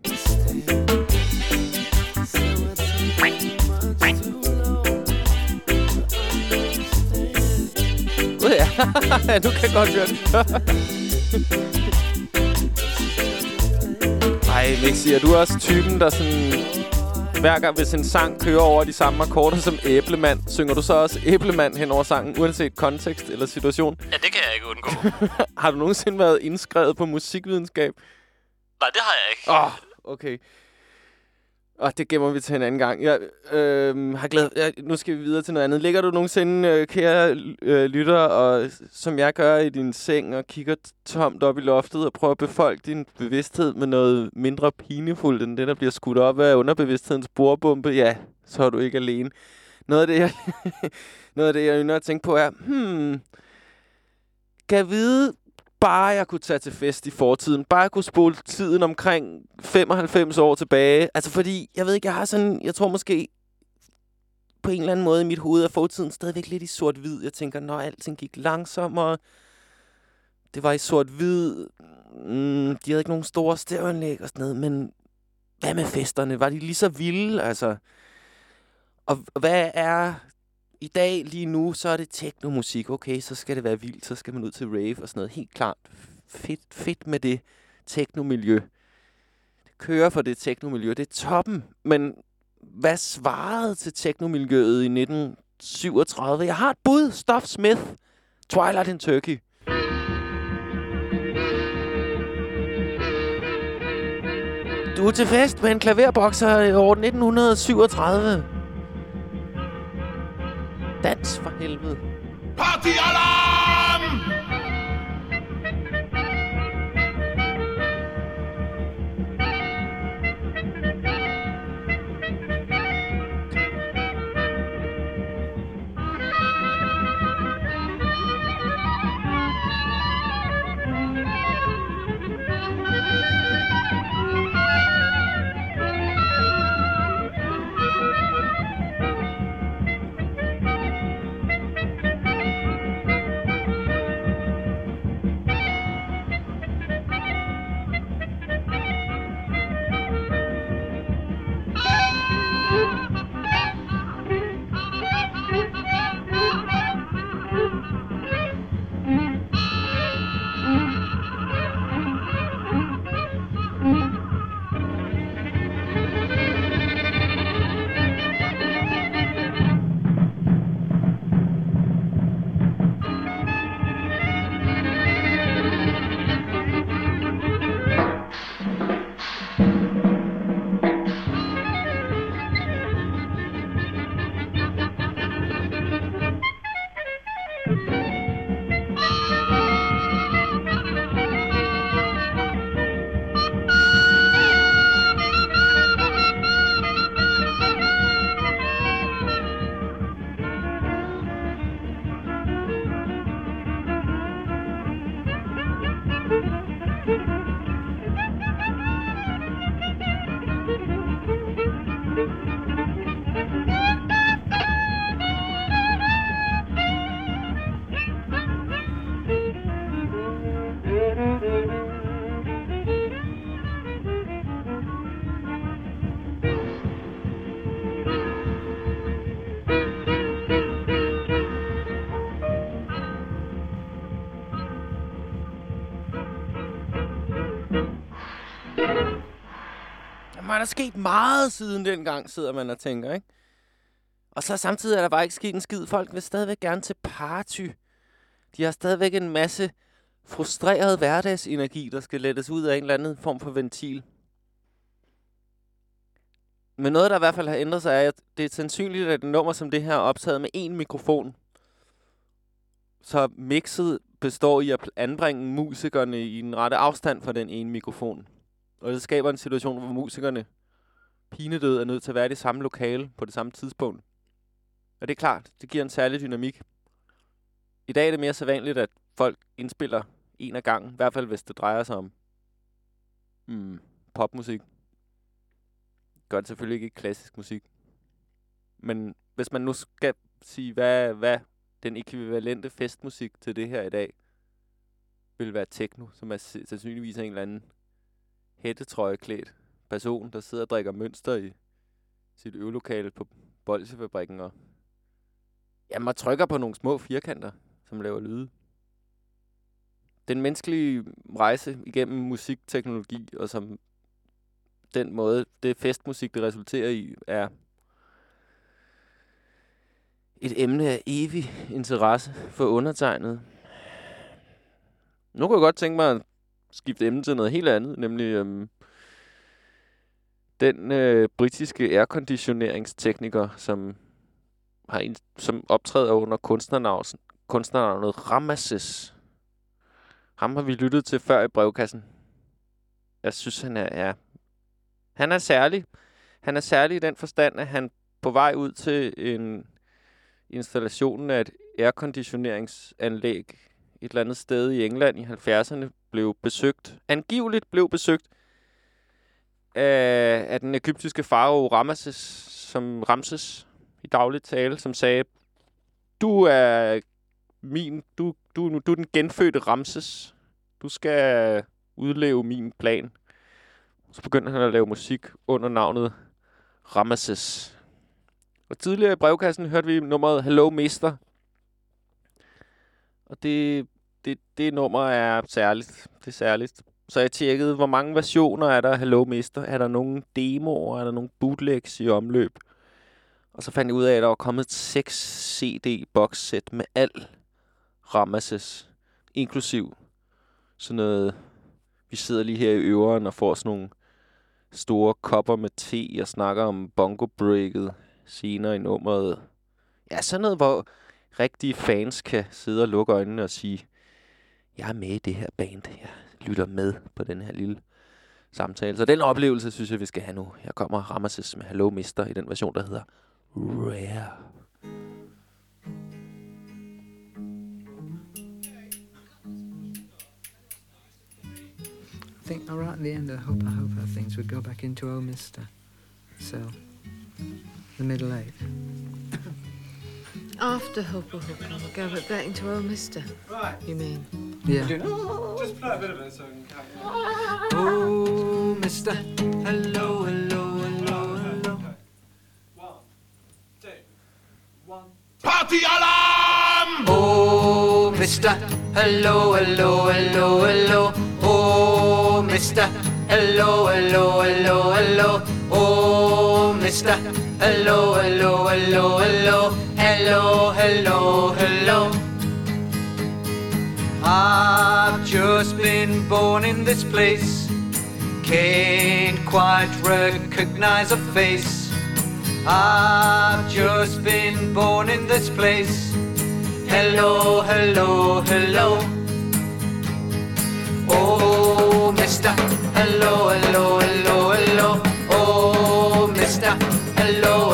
Nu kan jeg godt høre det. Ej, Mixi, er du også typen, der sådan... Hver gang, hvis en sang kører over de samme akkorder som æblemand, synger du så også æblemand hen over sangen, uanset kontekst eller situation? Ja, det kan jeg ikke undgå. Har du nogensinde været indskrevet på musikvidenskab? Nej, det har jeg ikke. Åh, oh, okay. Og det gemmer vi til en anden gang. Jeg øh, har glæd... Jeg, nu skal vi videre til noget andet. Ligger du nogensinde, øh, kære øh, lytter, og som jeg gør i din seng, og kigger tomt op i loftet og prøver at befolke din bevidsthed med noget mindre pinefuldt, end det, der bliver skudt op af underbevidsthedens bordbombe? Ja, så er du ikke alene. Noget af det, jeg, noget af det, jeg ynder at tænke på, er... Hmm, kan jeg vide, bare jeg kunne tage til fest i fortiden. Bare jeg kunne spole tiden omkring 95 år tilbage. Altså fordi, jeg ved ikke, jeg har sådan, jeg tror måske på en eller anden måde i mit hoved at fortiden stadigvæk lidt i sort-hvid. Jeg tænker, når alting gik langsommere, det var i sort-hvid, mm, de havde ikke nogen store stævanlæg og sådan noget, men hvad med festerne? Var de lige så vilde? Altså, og hvad er i dag, lige nu, så er det teknomusik. Okay, så skal det være vildt, så skal man ud til rave og sådan noget. Helt klart fedt, fedt med det teknomiljø. Det kører for det teknomiljø. Det er toppen. Men hvad svarede til teknomiljøet i 1937? Jeg har et bud. Stuff Smith. Twilight in Turkey. Du er til fest med en klaverbokser i år 1937. Dans for helvede. Party alarm! Der sket meget siden dengang, sidder man og tænker, ikke? Og så samtidig er der bare ikke sket en skid. Folk vil stadigvæk gerne til party. De har stadigvæk en masse frustreret hverdagsenergi, der skal lettes ud af en eller anden form for ventil. Men noget, der i hvert fald har ændret sig, er, at det er sandsynligt, at et nummer som det her er optaget med én mikrofon. Så mixet består i at anbringe musikerne i en rette afstand fra den ene mikrofon. Og det skaber en situation, hvor musikerne pinedød er nødt til at være i det samme lokale på det samme tidspunkt. Og det er klart, det giver en særlig dynamik. I dag er det mere så vanligt, at folk indspiller en af gangen, i hvert fald hvis det drejer sig om mm, popmusik. Gør det selvfølgelig ikke klassisk musik. Men hvis man nu skal sige, hvad, hvad den ekvivalente festmusik til det her i dag, vil være techno, som er sandsynligvis en eller anden hættetrøjeklædt person, der sidder og drikker mønster i sit øvelokale på Bolsjefabrikken og jamen, og trykker på nogle små firkanter, som laver lyde. Den menneskelige rejse igennem musikteknologi, og som den måde, det festmusik, det resulterer i, er et emne af evig interesse for undertegnet. Nu kunne jeg godt tænke mig at skifte emne til noget helt andet, nemlig øhm, den øh, britiske airconditioneringstekniker, som har en, som optræder under kunstnernavnet, kunstnernavnet Ramesses. Ham har vi lyttet til før i brevkassen. Jeg synes, han er, Ja. han er særlig. Han er særlig i den forstand, at han på vej ud til en installationen af et airconditioneringsanlæg et eller andet sted i England i 70'erne blev besøgt, angiveligt blev besøgt af, af den egyptiske farao Ramses, som Ramses i dagligt tale, som sagde, du er min, du, du, du er den genfødte Ramses. Du skal udleve min plan. Så begyndte han at lave musik under navnet Ramesses. Og tidligere i brevkassen hørte vi nummeret Hello Mister. Og det, det, det nummer er særligt. Det er særligt. Så jeg tjekkede, hvor mange versioner er der af Hello Mister. Er der nogle demoer? Er der nogle bootlegs i omløb? Og så fandt jeg ud af, at der var kommet et 6 CD boxsæt med al Ramesses. Inklusiv sådan noget... Vi sidder lige her i øveren og får sådan nogle store kopper med te og snakker om bongo breaket senere i nummeret. Ja, sådan noget, hvor rigtige fans kan sidde og lukke øjnene og sige, jeg er med i det her band. Jeg lytter med på den her lille samtale. Så den oplevelse, synes jeg, vi skal have nu. Her kommer Ramesses med Hello Mister i den version, der hedder Rare. I think right at the end, I hope, I hope things would go back into Oh Mister. So, the middle eight. After Hooper Hooper, we'll go but back into old Mister. Right. You mean? Yeah. Just play a bit of it so we can have Oh Mister, hello, hello, hello, hello. One, two, one. Party alarm! Oh Mister, hello, hello, hello, hello. Oh Mister, hello, hello, hello, hello. Oh Mister, hello, hello, hello, hello, hello, hello, hello. I've just been born in this place. Can't quite recognize a face. I've just been born in this place. Hello, hello, hello. Oh, mister. Hello, hello, hello, hello. Oh, mister. Hello,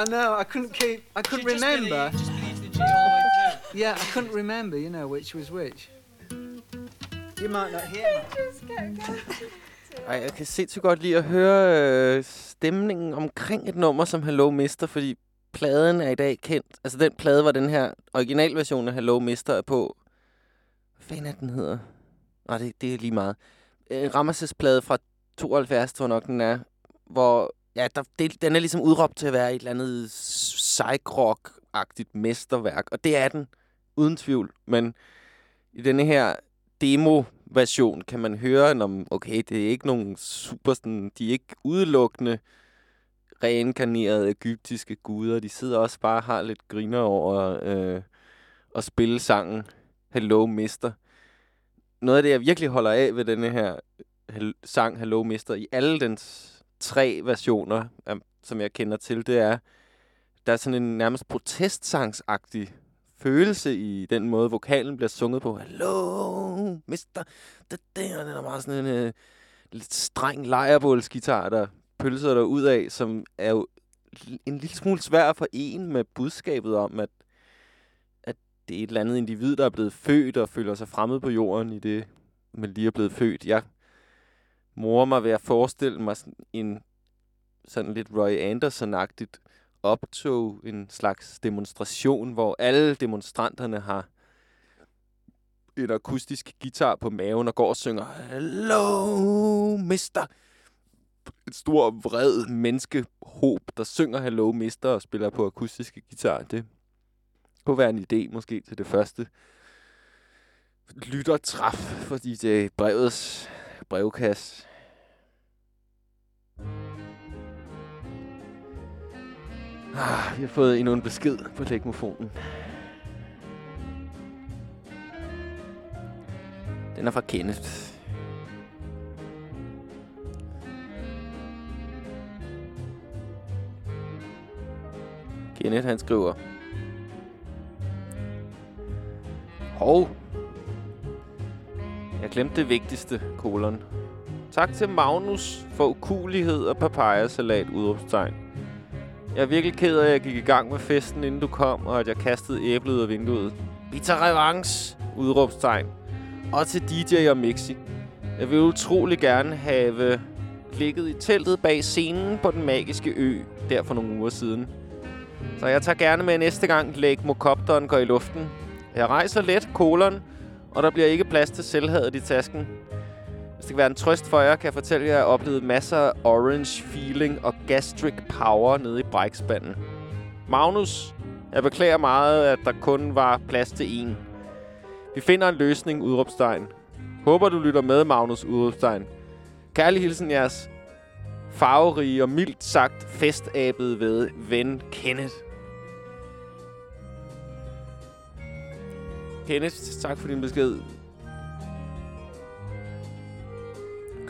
I I know, I couldn't keep, I couldn't remember. Yeah, I couldn't remember, you know, which was which. You might not hear me. Ej, jeg kan sindssygt godt lide at høre øh, stemningen omkring et nummer som Hello Mister, fordi pladen er i dag kendt. Altså den plade var den her originalversion af Hello Mister er på. Hvad fanden er den hedder? Nej, det, det er lige meget. Øh, Ramses plade fra 72, tror jeg nok den er, hvor ja, der, det, den er ligesom udråbt til at være et eller andet psych-rock-agtigt mesterværk, og det er den, uden tvivl. Men i denne her demo-version kan man høre, om okay, det er ikke nogen super sådan, de er ikke udelukkende reinkarnerede egyptiske guder. De sidder også bare og har lidt griner over øh, at spille sangen Hello Mister. Noget af det, jeg virkelig holder af ved denne her sang Hello Mister, i alle dens tre versioner, um, som jeg kender til, det er, der er sådan en nærmest protestsangsagtig følelse i den måde, vokalen bliver sunget på. Hallo, mister. Det, der, den er meget sådan en uh, lidt streng lejerbålsgitar, der pølser der ud af, som er jo en lille smule svær at forene med budskabet om, at, at det er et eller andet individ, der er blevet født og føler sig fremmed på jorden i det, man lige er blevet født. Jeg morer mig ved at forestille mig sådan en sådan lidt Roy Anderson-agtigt optog, en slags demonstration, hvor alle demonstranterne har en akustisk guitar på maven og går og synger Hello, mister! Et stor, vred menneskehåb, der synger Hello, mister og spiller på akustiske guitar. Det kunne være en idé måske til det første lyttertræf, fordi det er brevets brevkasse. Ah, vi har fået endnu en besked på lægmofonen. Den er fra Kenneth. Kenneth, han skriver... Hov. Jeg glemte det vigtigste, kolon. Tak til Magnus for ukulighed og papayasalat, udråbstegn. Jeg er virkelig ked af, at jeg gik i gang med festen, inden du kom, og at jeg kastede æblet ud af vinduet. Vi tager revanche, udråbstegn. Og til DJ og Mixi. Jeg vil utrolig gerne have ligget i teltet bag scenen på den magiske ø, der for nogle uger siden. Så jeg tager gerne med næste gang Mokopteren går i luften. Jeg rejser let, kolon, og der bliver ikke plads til selvhadet i tasken. Hvis det kan være en trøst for jer, kan jeg fortælle jer, at jeg har oplevet masser af orange feeling og gastric power nede i brækspanden. Magnus, jeg beklager meget, at der kun var plads til én. Vi finder en løsning, udråbstegn. Håber, du lytter med, Magnus, udråbstegn. Kærlig hilsen jeres farverige og mildt sagt festabede ved ven Kenneth. Kenneth, tak for din besked.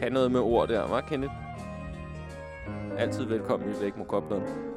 Kan noget med ord der, var Kenneth? Altid velkommen i Lægmokopteren. St.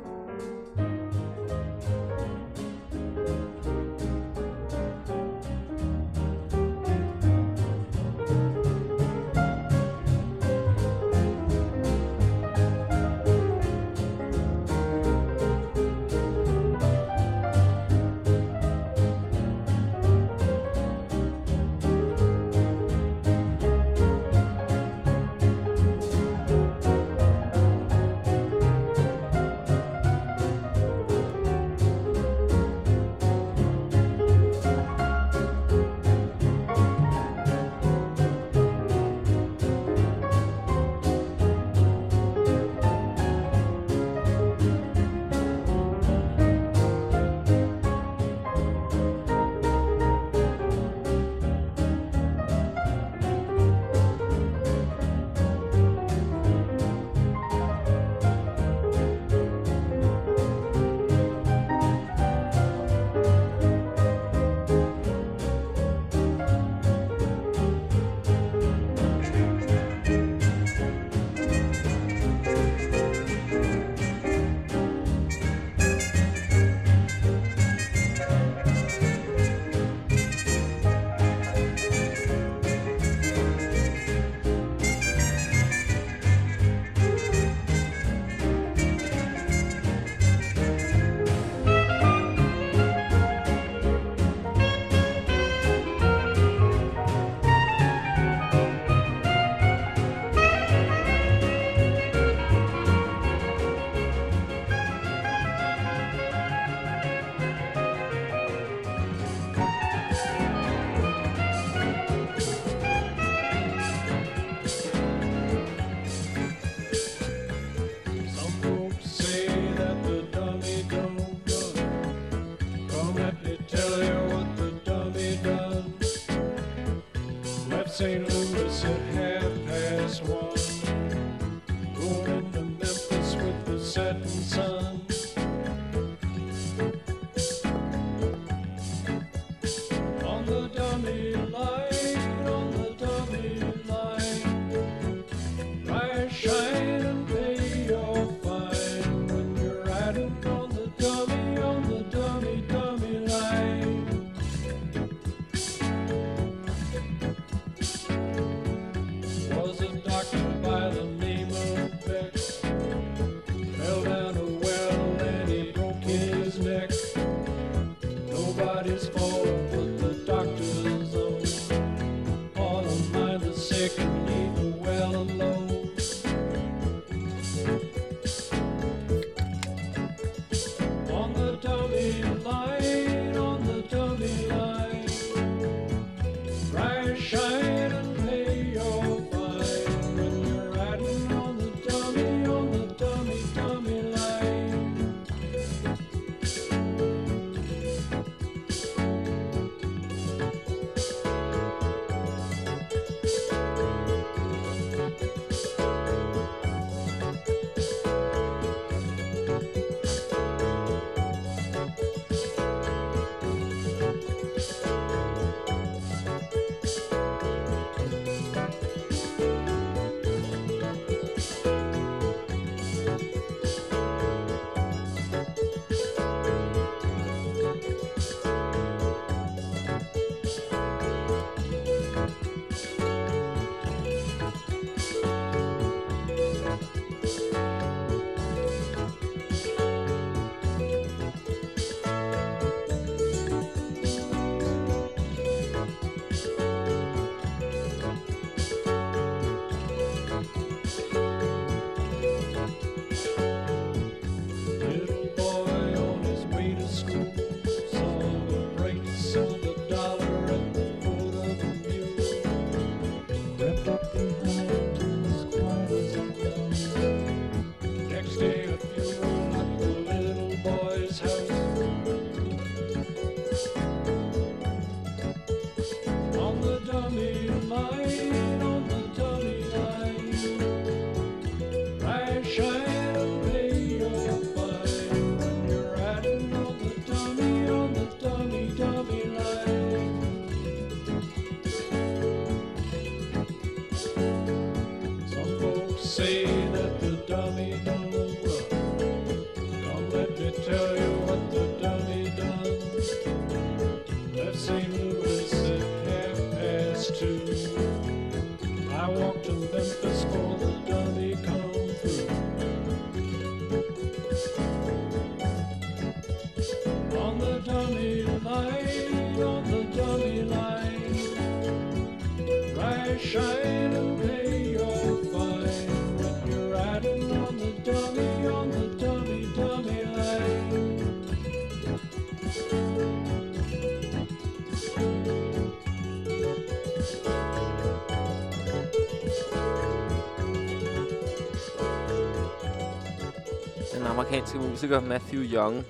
musiker Matthew Young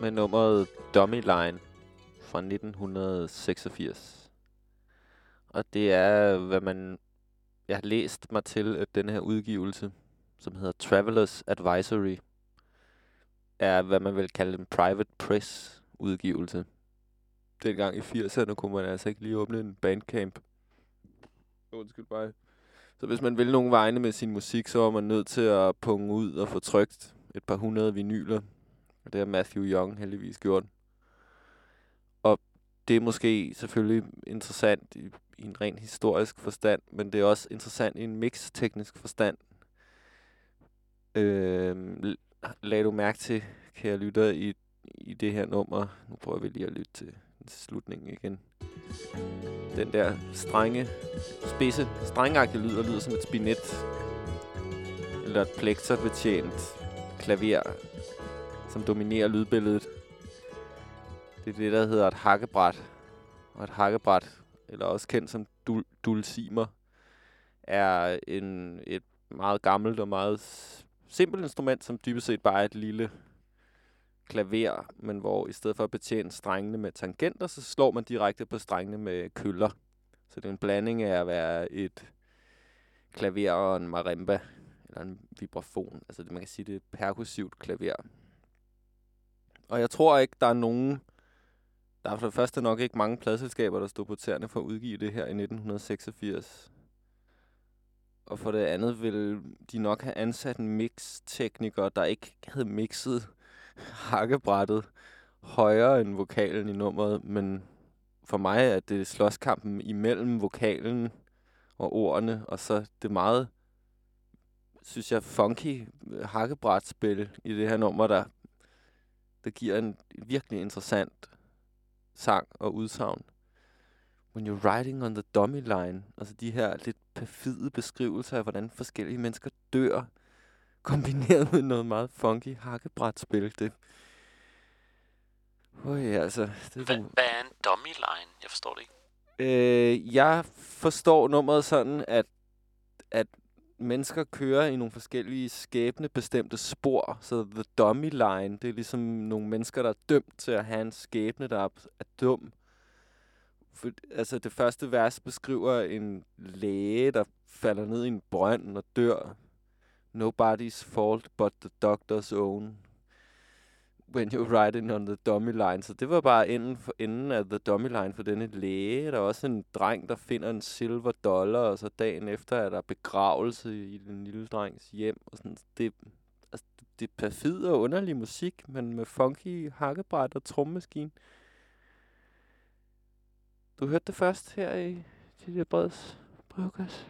med nummeret Dummy Line fra 1986. Og det er, hvad man... Jeg har læst mig til, at den her udgivelse, som hedder Travelers Advisory, er, hvad man vil kalde en private press udgivelse. Dengang i 80'erne kunne man altså ikke lige åbne en bandcamp. Undskyld mig. Så hvis man vil nogle vegne med sin musik, så var man nødt til at punge ud og få trykt et par hundrede vinyler. Og det har Matthew Young heldigvis gjort. Og det er måske selvfølgelig interessant i, i en ren historisk forstand, men det er også interessant i en mix-teknisk forstand. Øh, lad du mærke til, kære lytter, i, i det her nummer. Nu prøver vi lige at lytte til slutningen igen. Den der strenge, spidse, strengagtige lyd, der lyder som et spinet. Eller et plekterbetjent klaver, som dominerer lydbilledet. Det er det, der hedder et hakkebræt. Og et hakkebræt, eller også kendt som dul dulcimer, er en, et meget gammelt og meget simpelt instrument, som dybest set bare er et lille klaver, men hvor i stedet for at betjene strengene med tangenter, så slår man direkte på strengene med køller. Så det er en blanding af at være et klaver og en marimba, eller en vibrafon. Altså det, man kan sige, det er et perkussivt klaver. Og jeg tror ikke, der er nogen... Der er for det første nok ikke mange pladselskaber, der stod på tæerne for at udgive det her i 1986. Og for det andet vil de nok have ansat en mixtekniker, der ikke havde mixet hakkebrættet højere end vokalen i nummeret, men for mig er det slåskampen imellem vokalen og ordene, og så det meget, synes jeg, funky øh, hakkebrætspil i det her nummer, der, der giver en virkelig interessant sang og udsagn. When you're riding on the dummy line, altså de her lidt perfide beskrivelser af, hvordan forskellige mennesker dør, kombineret med noget meget funky hakkebrætspil. Det, Ui, altså, det Hvad, er hvad er en dummy line? Jeg forstår det ikke. Øh, jeg forstår nummeret sådan, at, at mennesker kører i nogle forskellige skæbnebestemte spor. Så the dummy line, det er ligesom nogle mennesker, der er dømt til at have en skæbne, der er, er dum. For, altså det første vers beskriver en læge, der falder ned i en brønd og dør. Nobody's fault but the doctor's own. When you're riding on the dummy line. Så det var bare enden, for, enden af the dummy line for denne læge. Der er også en dreng, der finder en silver dollar, og så dagen efter er der begravelse i den lille drengs hjem. Og sådan. Det, altså, det er perfid og underlig musik, men med funky hakkebræt og trommemaskine. Du hørte det først her i Tidligere Breds brevkasse.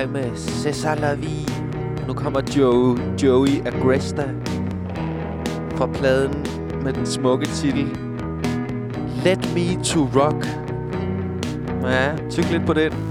Vej med Cesar La Vie. Nu kommer Joe, Joey Agresta fra pladen med den smukke titel Let Me To Rock. Ja, tyk lidt på den.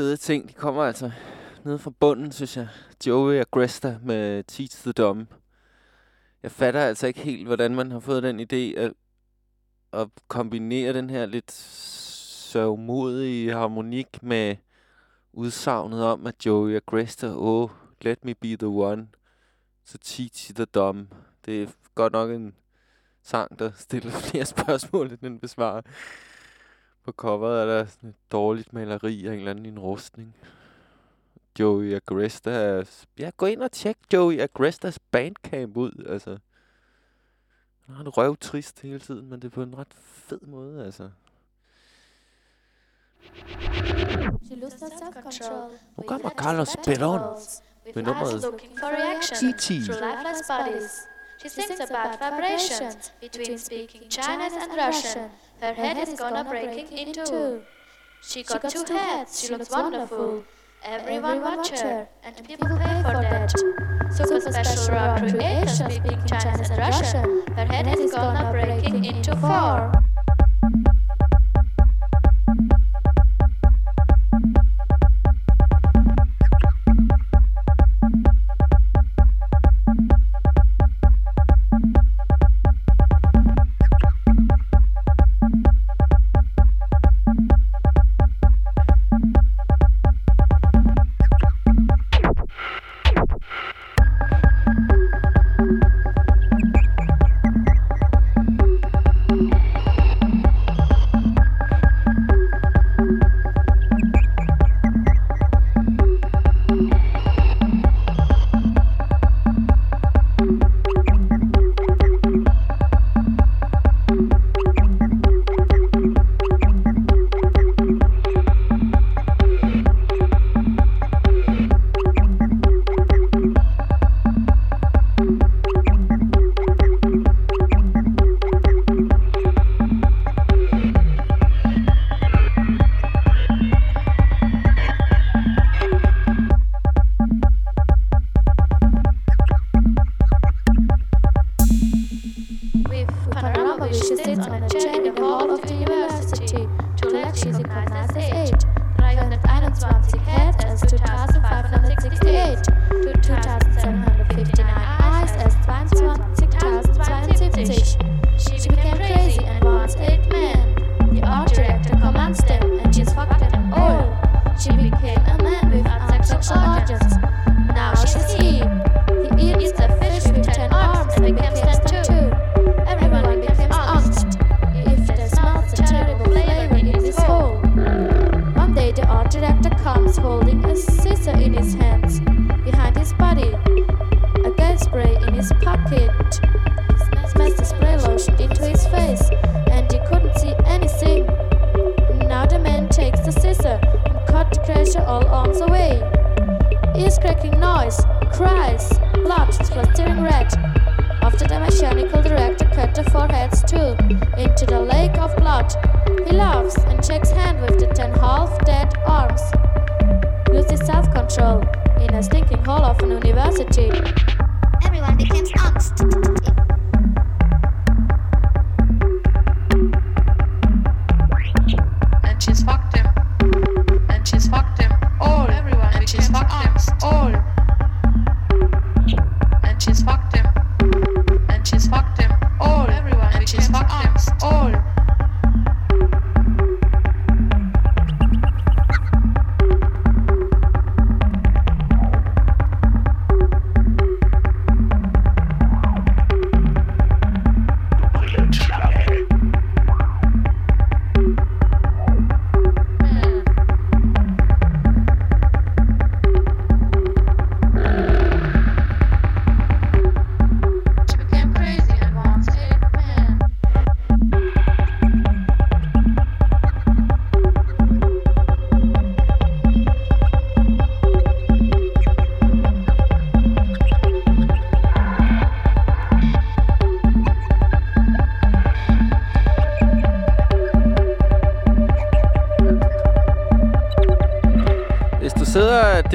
Fede ting. De kommer altså nede fra bunden, synes jeg. Joey og Gresta med Teach the Dumb. Jeg fatter altså ikke helt, hvordan man har fået den idé at, at kombinere den her lidt sørgmodige harmonik med udsagnet om, at Joey og Gresta, oh, let me be the one, så Teach the Dumb. Det er godt nok en sang, der stiller flere spørgsmål, end den besvarer. På coveret er der sådan et dårligt maleri af en eller anden i en rustning. Joey Agresta er... Ja, gå ind og tjek Joey Agrestas bandcamp ud, altså. Han har det røvtrist hele tiden, men det er på en ret fed måde, altså. Nu kommer Carlos Perón med nummeret bodies. She thinks about vibrations between speaking Chinese and Russian. Her head is gonna breaking in two. She got two heads, she looks wonderful. Everyone watch her, and people pay for that. Super special raw creation speaking Chinese and Russian. Her head is gonna breaking into four.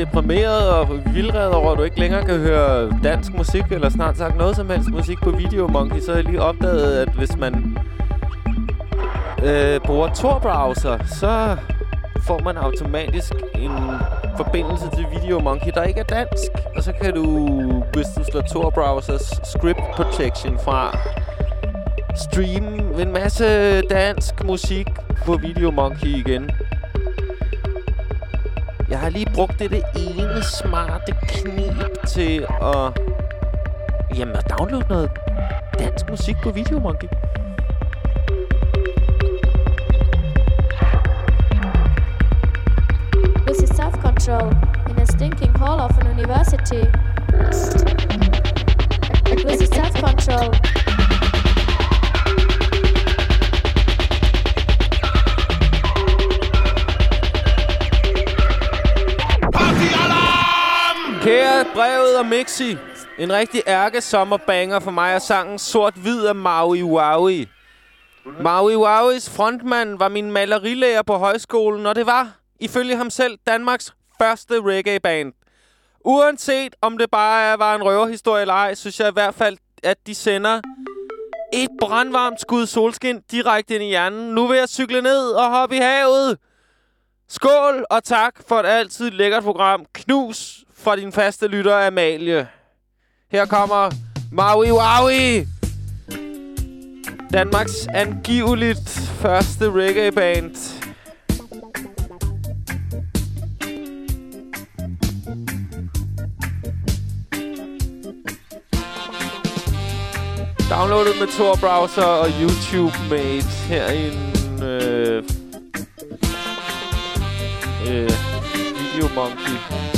Deprimeret og vildred over, at du ikke længere kan høre dansk musik, eller snart sagt noget som helst musik på Video Monkey, så har jeg lige opdaget, at hvis man øh, bruger Tor-browser, så får man automatisk en forbindelse til Video Monkey, der ikke er dansk. Og så kan du, hvis du slår Tor Browsers Script Protection fra, streame en masse dansk musik på Video Monkey igen. Har lige brugt det, det ene smarte knip til at, jamen, at downloade noget dansk musik på Videomonkey. Kære brevet og Mixi. En rigtig ærke sommerbanger for mig og sangen Sort-Hvid af Maui Waui. Maui Wauis frontmand var min malerilærer på højskolen, og det var, ifølge ham selv, Danmarks første reggae-band. Uanset om det bare var en røverhistorie eller ej, synes jeg i hvert fald, at de sender et brandvarmt skud solskin direkte ind i hjernen. Nu vil jeg cykle ned og hoppe i havet. Skål og tak for et altid lækkert program. Knus fra din faste lytter Amalie. Her kommer Maui Waui. Danmarks angiveligt første reggae-band. Downloadet med Tor Browser og YouTube Mate her i en øh, øh, Video Monkey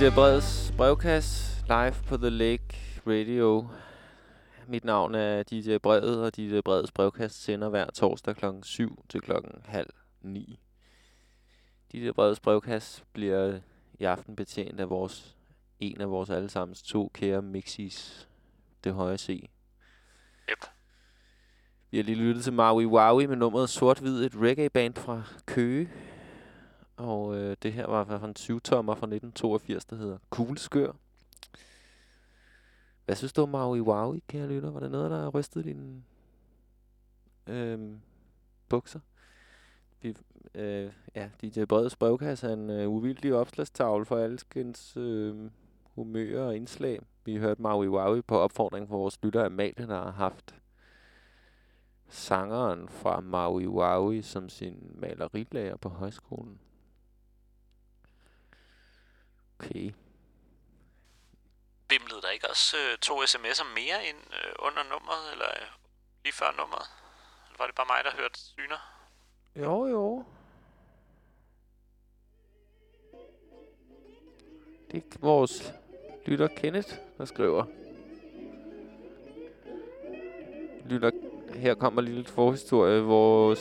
DJ Breds brevkasse live på The Lake Radio. Mit navn er DJ Bredet, og DJ Breds brevkasse sender hver torsdag kl. 7 til klokken halv 9. DJ Breds brevkasse bliver i aften betjent af vores, en af vores allesammens to kære mixis, det høje C. Yep. Vi har lige lyttet til Maui Waui med nummeret Sort-Hvid, et reggae-band fra Køge. Og øh, det her var i hvert fald en 20-tommer fra 1982, der hedder Kugleskør. Hvad synes du om Maui Waui, kære lytter? Var det noget, der rystede dine øh, bukser? Vi, øh, ja, DJ Breds brevkasse er en øh, uvildig opslagstavle for alskens øh, humør og indslag. Vi hørte Maui Waui på opfordring fra vores lytter Amalie, der har haft sangeren fra Maui Waui som sin malerilærer på højskolen. Okay. Bimlede der ikke også øh, to sms'er mere ind øh, under nummeret, eller øh, lige før nummeret? Eller var det bare mig, der hørte syner? Jo, jo. Det er vores lytter Kenneth, der skriver. Lytter, her kommer lige lidt forhistorie. Vores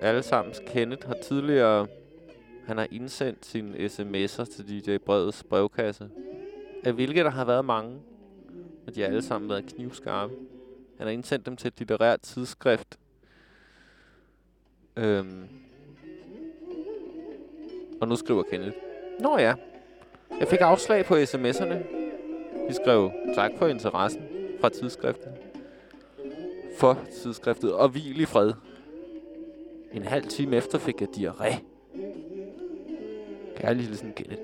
allesammens Kenneth har tidligere... Han har indsendt sine sms'er til DJ Breds brevkasse. Af hvilke der har været mange. Og de har alle sammen været knivskarpe. Han har indsendt dem til et litterært tidsskrift. Øhm. Og nu skriver Kenneth. Nå ja. Jeg fik afslag på sms'erne. De skrev tak for interessen fra tidsskriftet. For tidsskriftet. Og hvil i fred. En halv time efter fik jeg diarré. Kærlig Kenneth.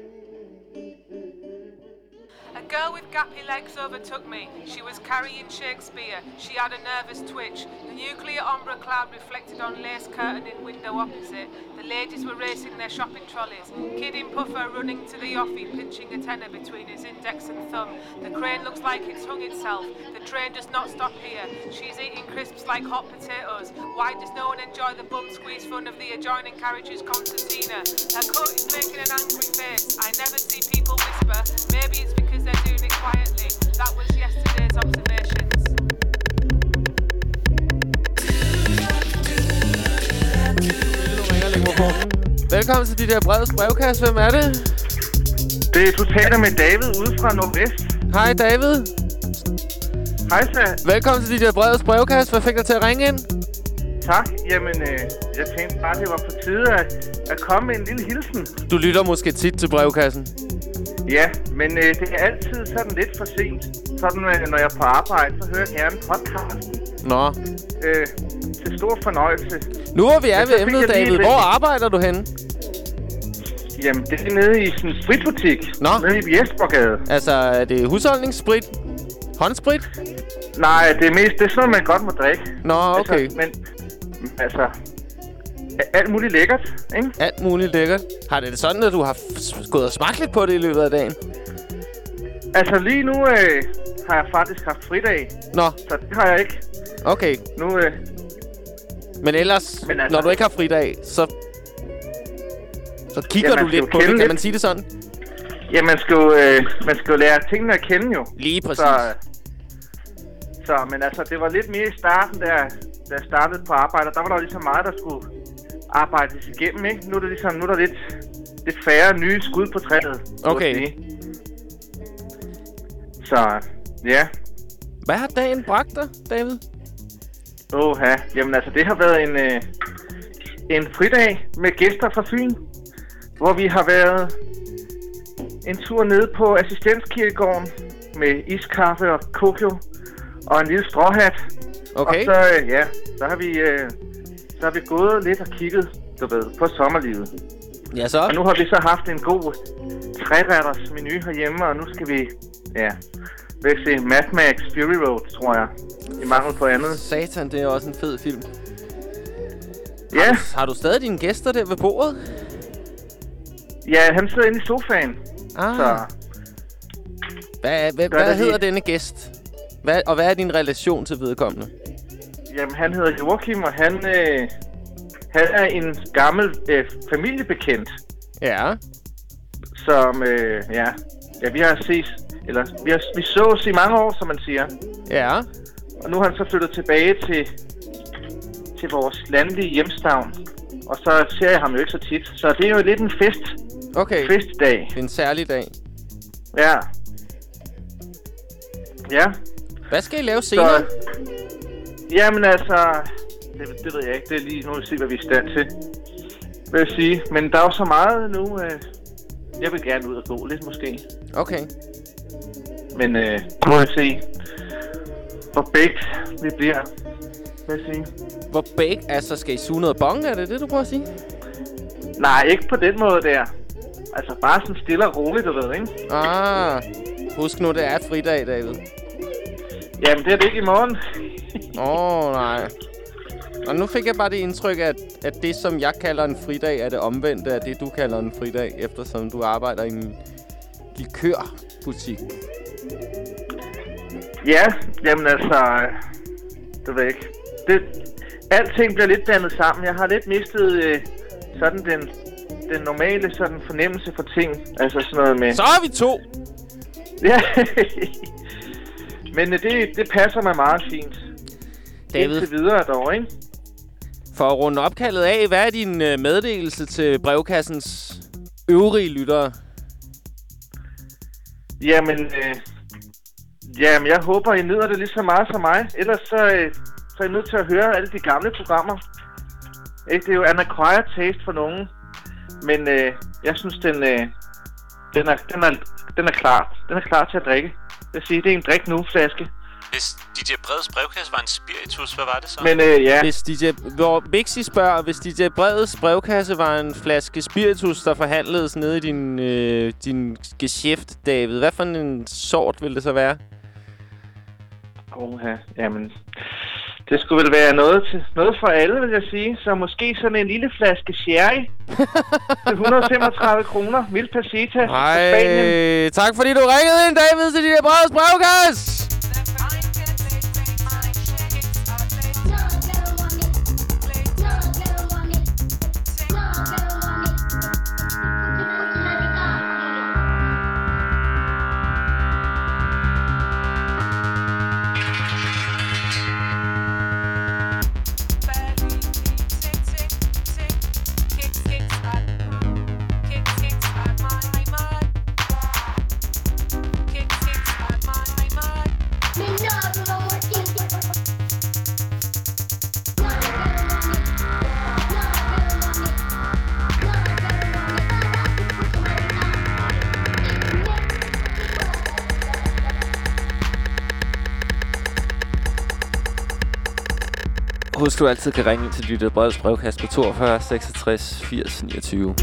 A girl with gappy legs overtook me. She was carrying Shakespeare. She had a nervous twitch. The nuclear ombre cloud reflected on lace curtain in window opposite. The ladies were racing their shopping trolleys. Kid in puffer running to the offie, pinching a tenner between his index and thumb. The crane looks like it's hung itself. The train does not stop here. She's eating crisps like hot potatoes. Why does no one enjoy the bum squeeze fun of the adjoining carriage's concertina? Her coat is making an angry face. I never see people whisper. Maybe it's because they're doing it quietly. That was yesterday's observations. Velkommen til de der brede brevkasse. Hvem er det? Det er du taler med David ude fra Nordvest. Hej David. Hej så. Velkommen til de der brede brevkasse. Hvad fik dig til at ringe ind? Tak. Jamen, øh, jeg tænkte bare, det var på tide at, at komme med en lille hilsen. Du lytter måske tit til brevkassen. Ja, men øh, det er altid sådan lidt for sent. Sådan, øh, når jeg er på arbejde, så hører jeg gerne podcasten. Nå. Øh, til stor fornøjelse. Nu hvor vi er så ved emnet, David. Hvor arbejder du henne? Jamen, det er nede i sådan en spritbutik. Nå. Nede i Jespergade. Altså, er det husholdningssprit? Håndsprit? Nej, det er mest det er sådan, noget, man godt må drikke. Nå, okay. Altså, men, altså, alt muligt lækkert, ikke? Alt muligt lækkert. Har det det sådan, at du har gået og smagt lidt på det i løbet af dagen? Altså, lige nu øh, har jeg faktisk haft fridag. Nå. Så det har jeg ikke. Okay. Nu, øh, Men ellers, Men altså- når du ikke har fridag, så, så kigger Ja, du lidt på det. Kan lidt. man sige det sådan? ja, man skal, jo, øh, man skal jo lære tingene at kende jo. Lige præcis. Så, øh, så, men altså, det var lidt mere i starten, da jeg, da jeg startede på arbejde. Der var der ligesom meget, der skulle arbejdes igennem, ikke? Nu er der ligesom, nu er der lidt, lidt færre nye skud på træet. Okay. Så, ja. Hvad har dagen bragt dig, David? Åh, ja. Jamen altså, det har været en, øh, en fridag med gæster fra Fyn, hvor vi har været en tur ned på assistenskirkegården med iskaffe og kokio og en lille stråhat. Okay. Og så, øh, ja, så har vi, øh, så har vi gået lidt og kigget, du ved, på sommerlivet. Ja, så? Og nu har vi så haft en god træretters menu herhjemme, og nu skal vi, ja, væk se Mad Max Fury Road, tror jeg. I mangel på andet. Satan, det er også en fed film. Ja. Har, du- har du stadig dine gæster der ved bordet? Ja, han sidder inde i sofaen. Ah. Så Hvad, hvad, hvad det hedder lige. denne gæst? Hvad, og hvad er din relation til vedkommende? jamen, han hedder Joachim, og han, øh, han er en gammel øh, familiebekendt. Ja. som, øh, ja, ja, vi har set, eller vi, har, vi sås i mange år, som man siger. Ja. Og nu har han så flyttet tilbage til, til vores landlige hjemstavn. Og så ser jeg ham jo ikke så tit. Så det er jo lidt en fest. Okay. Festdag. En særlig dag. Ja. Ja. Hvad skal I lave senere? Så, jamen altså, det, det ved jeg ikke. Det er lige nu at se, hvad vi er i stand til. Vil jeg sige. Men der er jo så meget nu. Øh, jeg vil gerne ud og gå lidt måske. Okay. Men øh, nu må jeg se, hvor bægt vi bliver. Vil jeg sige. Hvor bæk? Altså, skal I suge noget bong? Er det det, du prøver at sige? Nej, ikke på den måde der. Altså bare sådan stille og roligt, du ved, ikke? Ah. Husk nu, det er et fridag, David. Jamen, det er det ikke i morgen. Åh, oh, nej. Og nu fik jeg bare det indtryk, at, at det, som jeg kalder en fridag, er det omvendte af det, du kalder en fridag, eftersom du arbejder i en likørbutik. Ja, jamen altså, det ved jeg ikke. Det, alting bliver lidt blandet sammen. Jeg har lidt mistet øh, sådan den, den normale sådan fornemmelse for ting. Altså sådan noget med... Så er vi to! Ja. Men øh, det, det passer mig meget fint. David. Indtil videre dog, ikke? For at runde opkaldet af, hvad er din øh, meddelelse til brevkassens øvrige lyttere? Jamen, øh, jamen, jeg håber, I nyder det lige så meget som mig. Ellers så, øh, så er I nødt til at høre alle de gamle programmer. Ikke? Det er jo an acquired taste for nogen. Men øh, jeg synes, den, øh, den, er, den, er, den er klar. Den er klar til at drikke. Jeg vil sige, det er en drik nu flaske. Hvis DJ Breds brevkasse var en spiritus, hvad var det så? Men øh, ja, Hvis DJ... Hvor Mixi spørger, hvis DJ Breds brevkasse var en flaske spiritus, der forhandledes nede i din, øh, din geschæft, David, hvad for en sort vil det så være? Oha, jamen, det skulle vel være noget, til, noget for alle, vil jeg sige. Så måske sådan en lille flaske sherry til 135 kroner. Mild Pasita fra Spanien. Ej, tak fordi du ringede ind, David, til DJ Breds brevkasse! Husk, du altid kan ringe ind til Lytte Breds brevkast på 42 66 80 29.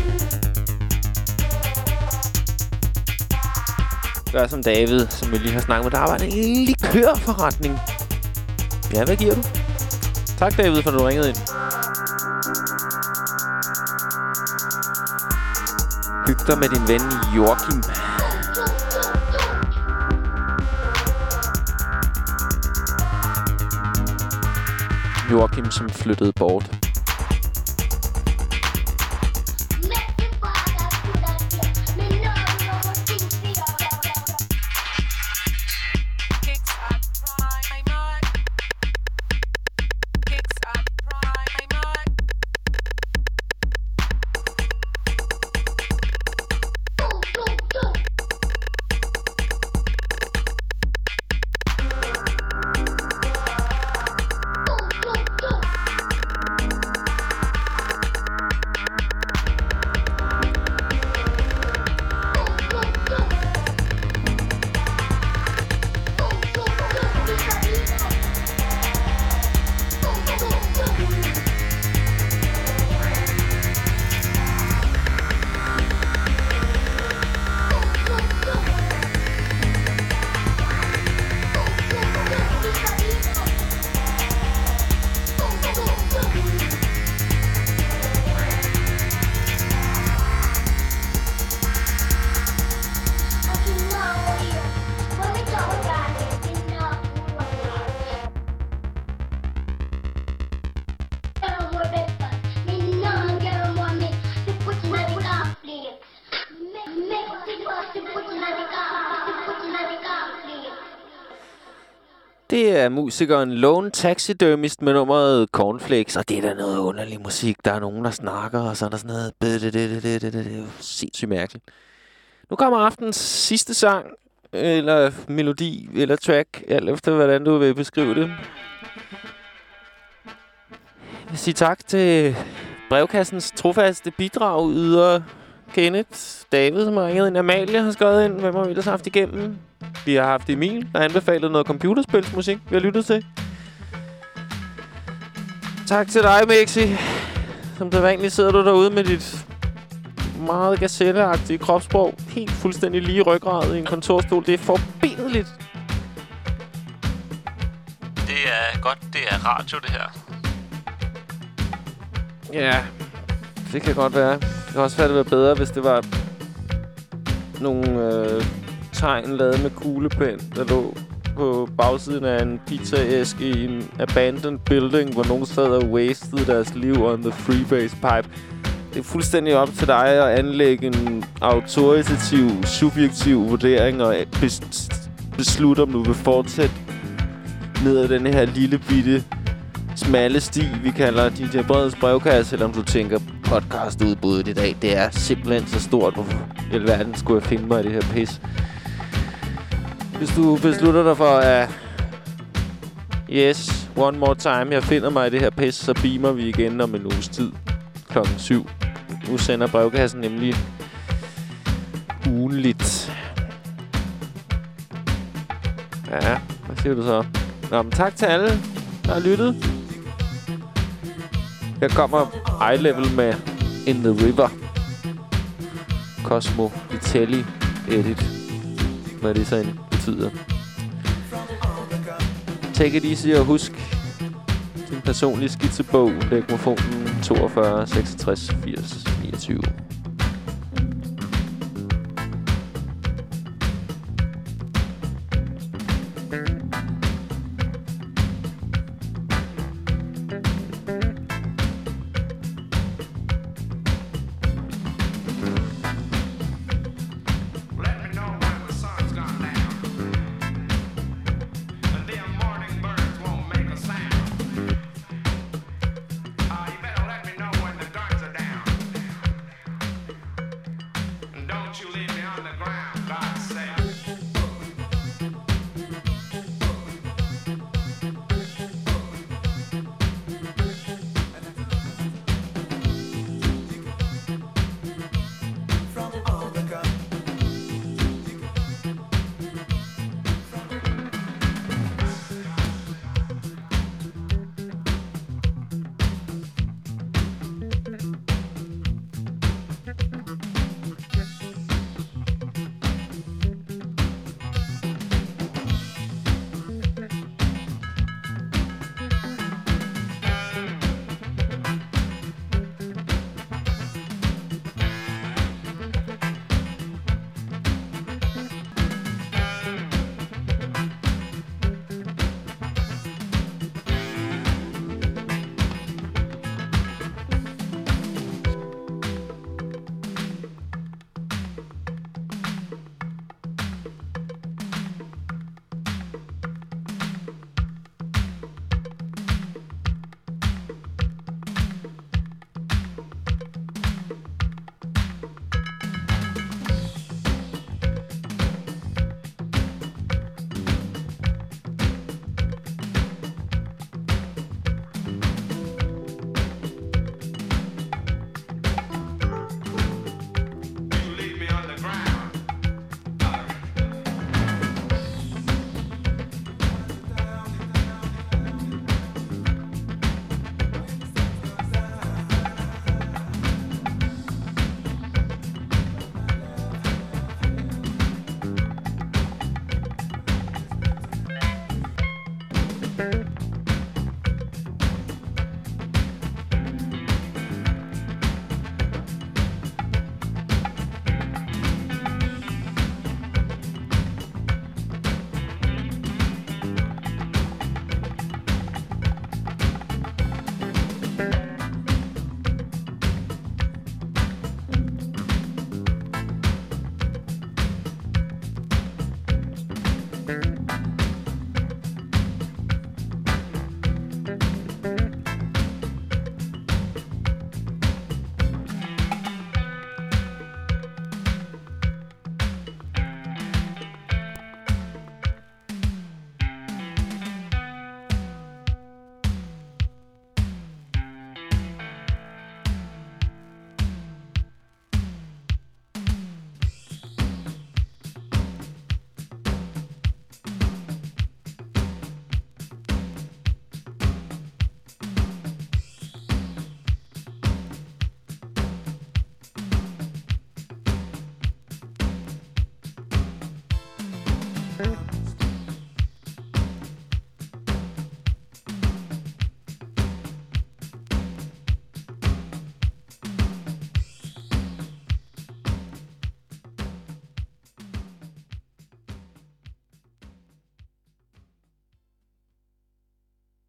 Gør som David, som vi lige har snakket med. Der arbejder i en likørforretning. Ja, hvad giver du? Tak, David, for at du ringede ind. Hyg dig med din ven Joachim. Joachim, som flyttede bort. Det er musikeren Lone Taxidermist med nummeret Cornflakes, og det er da noget underlig musik. Der er nogen, der snakker, og så er der sådan noget... Det, er jo sindssygt mærkeligt. Nu kommer aftens sidste sang, eller melodi, eller track, alt efter hvordan du vil beskrive det. Jeg vil sige tak til brevkassens trofaste bidrag yder Kenneth, David, som har ringet ind, Amalie har skrevet ind, hvem har vi ellers haft igennem? Vi har haft Emil, der har anbefalet noget computerspilsmusik, vi har lyttet til. Tak til dig, Mexi. Som det vanligt sidder du derude med dit meget gazelleagtige kropssprog. Helt fuldstændig lige ryggrad i en kontorstol. Det er forbilledligt. Det er godt, det er radio, det her. Ja, det kan godt være. Det kan også være, det var bedre, hvis det var nogle øh, tegn lavet med kuglepen, der lå på bagsiden af en pizzaæske i en abandoned building, hvor nogen sad og wasted deres liv on the freebase pipe. Det er fuldstændig op til dig at anlægge en autoritativ, subjektiv vurdering og bes beslutte, om du vil fortsætte ned ad den her lille bitte smalle sti, vi kalder DJ Breds brevkasse, eller om du tænker, podcastudbuddet i dag, det er simpelthen så stort. Hvorfor i alverden skulle jeg finde mig i det her pis? Hvis du beslutter dig for, at yes, one more time, jeg finder mig i det her pis, så beamer vi igen om en uges tid klokken 7. Nu sender brevkassen nemlig ugenligt. Ja, hvad siger du så? Nå, men tak til alle, der har lyttet. Her kommer Eye Level med In the River. Cosmo Vitelli Edit. Hvad det så end betyder. Take it easy og husk din personlige skitsebog. Lægmofonen 42 66 80 29.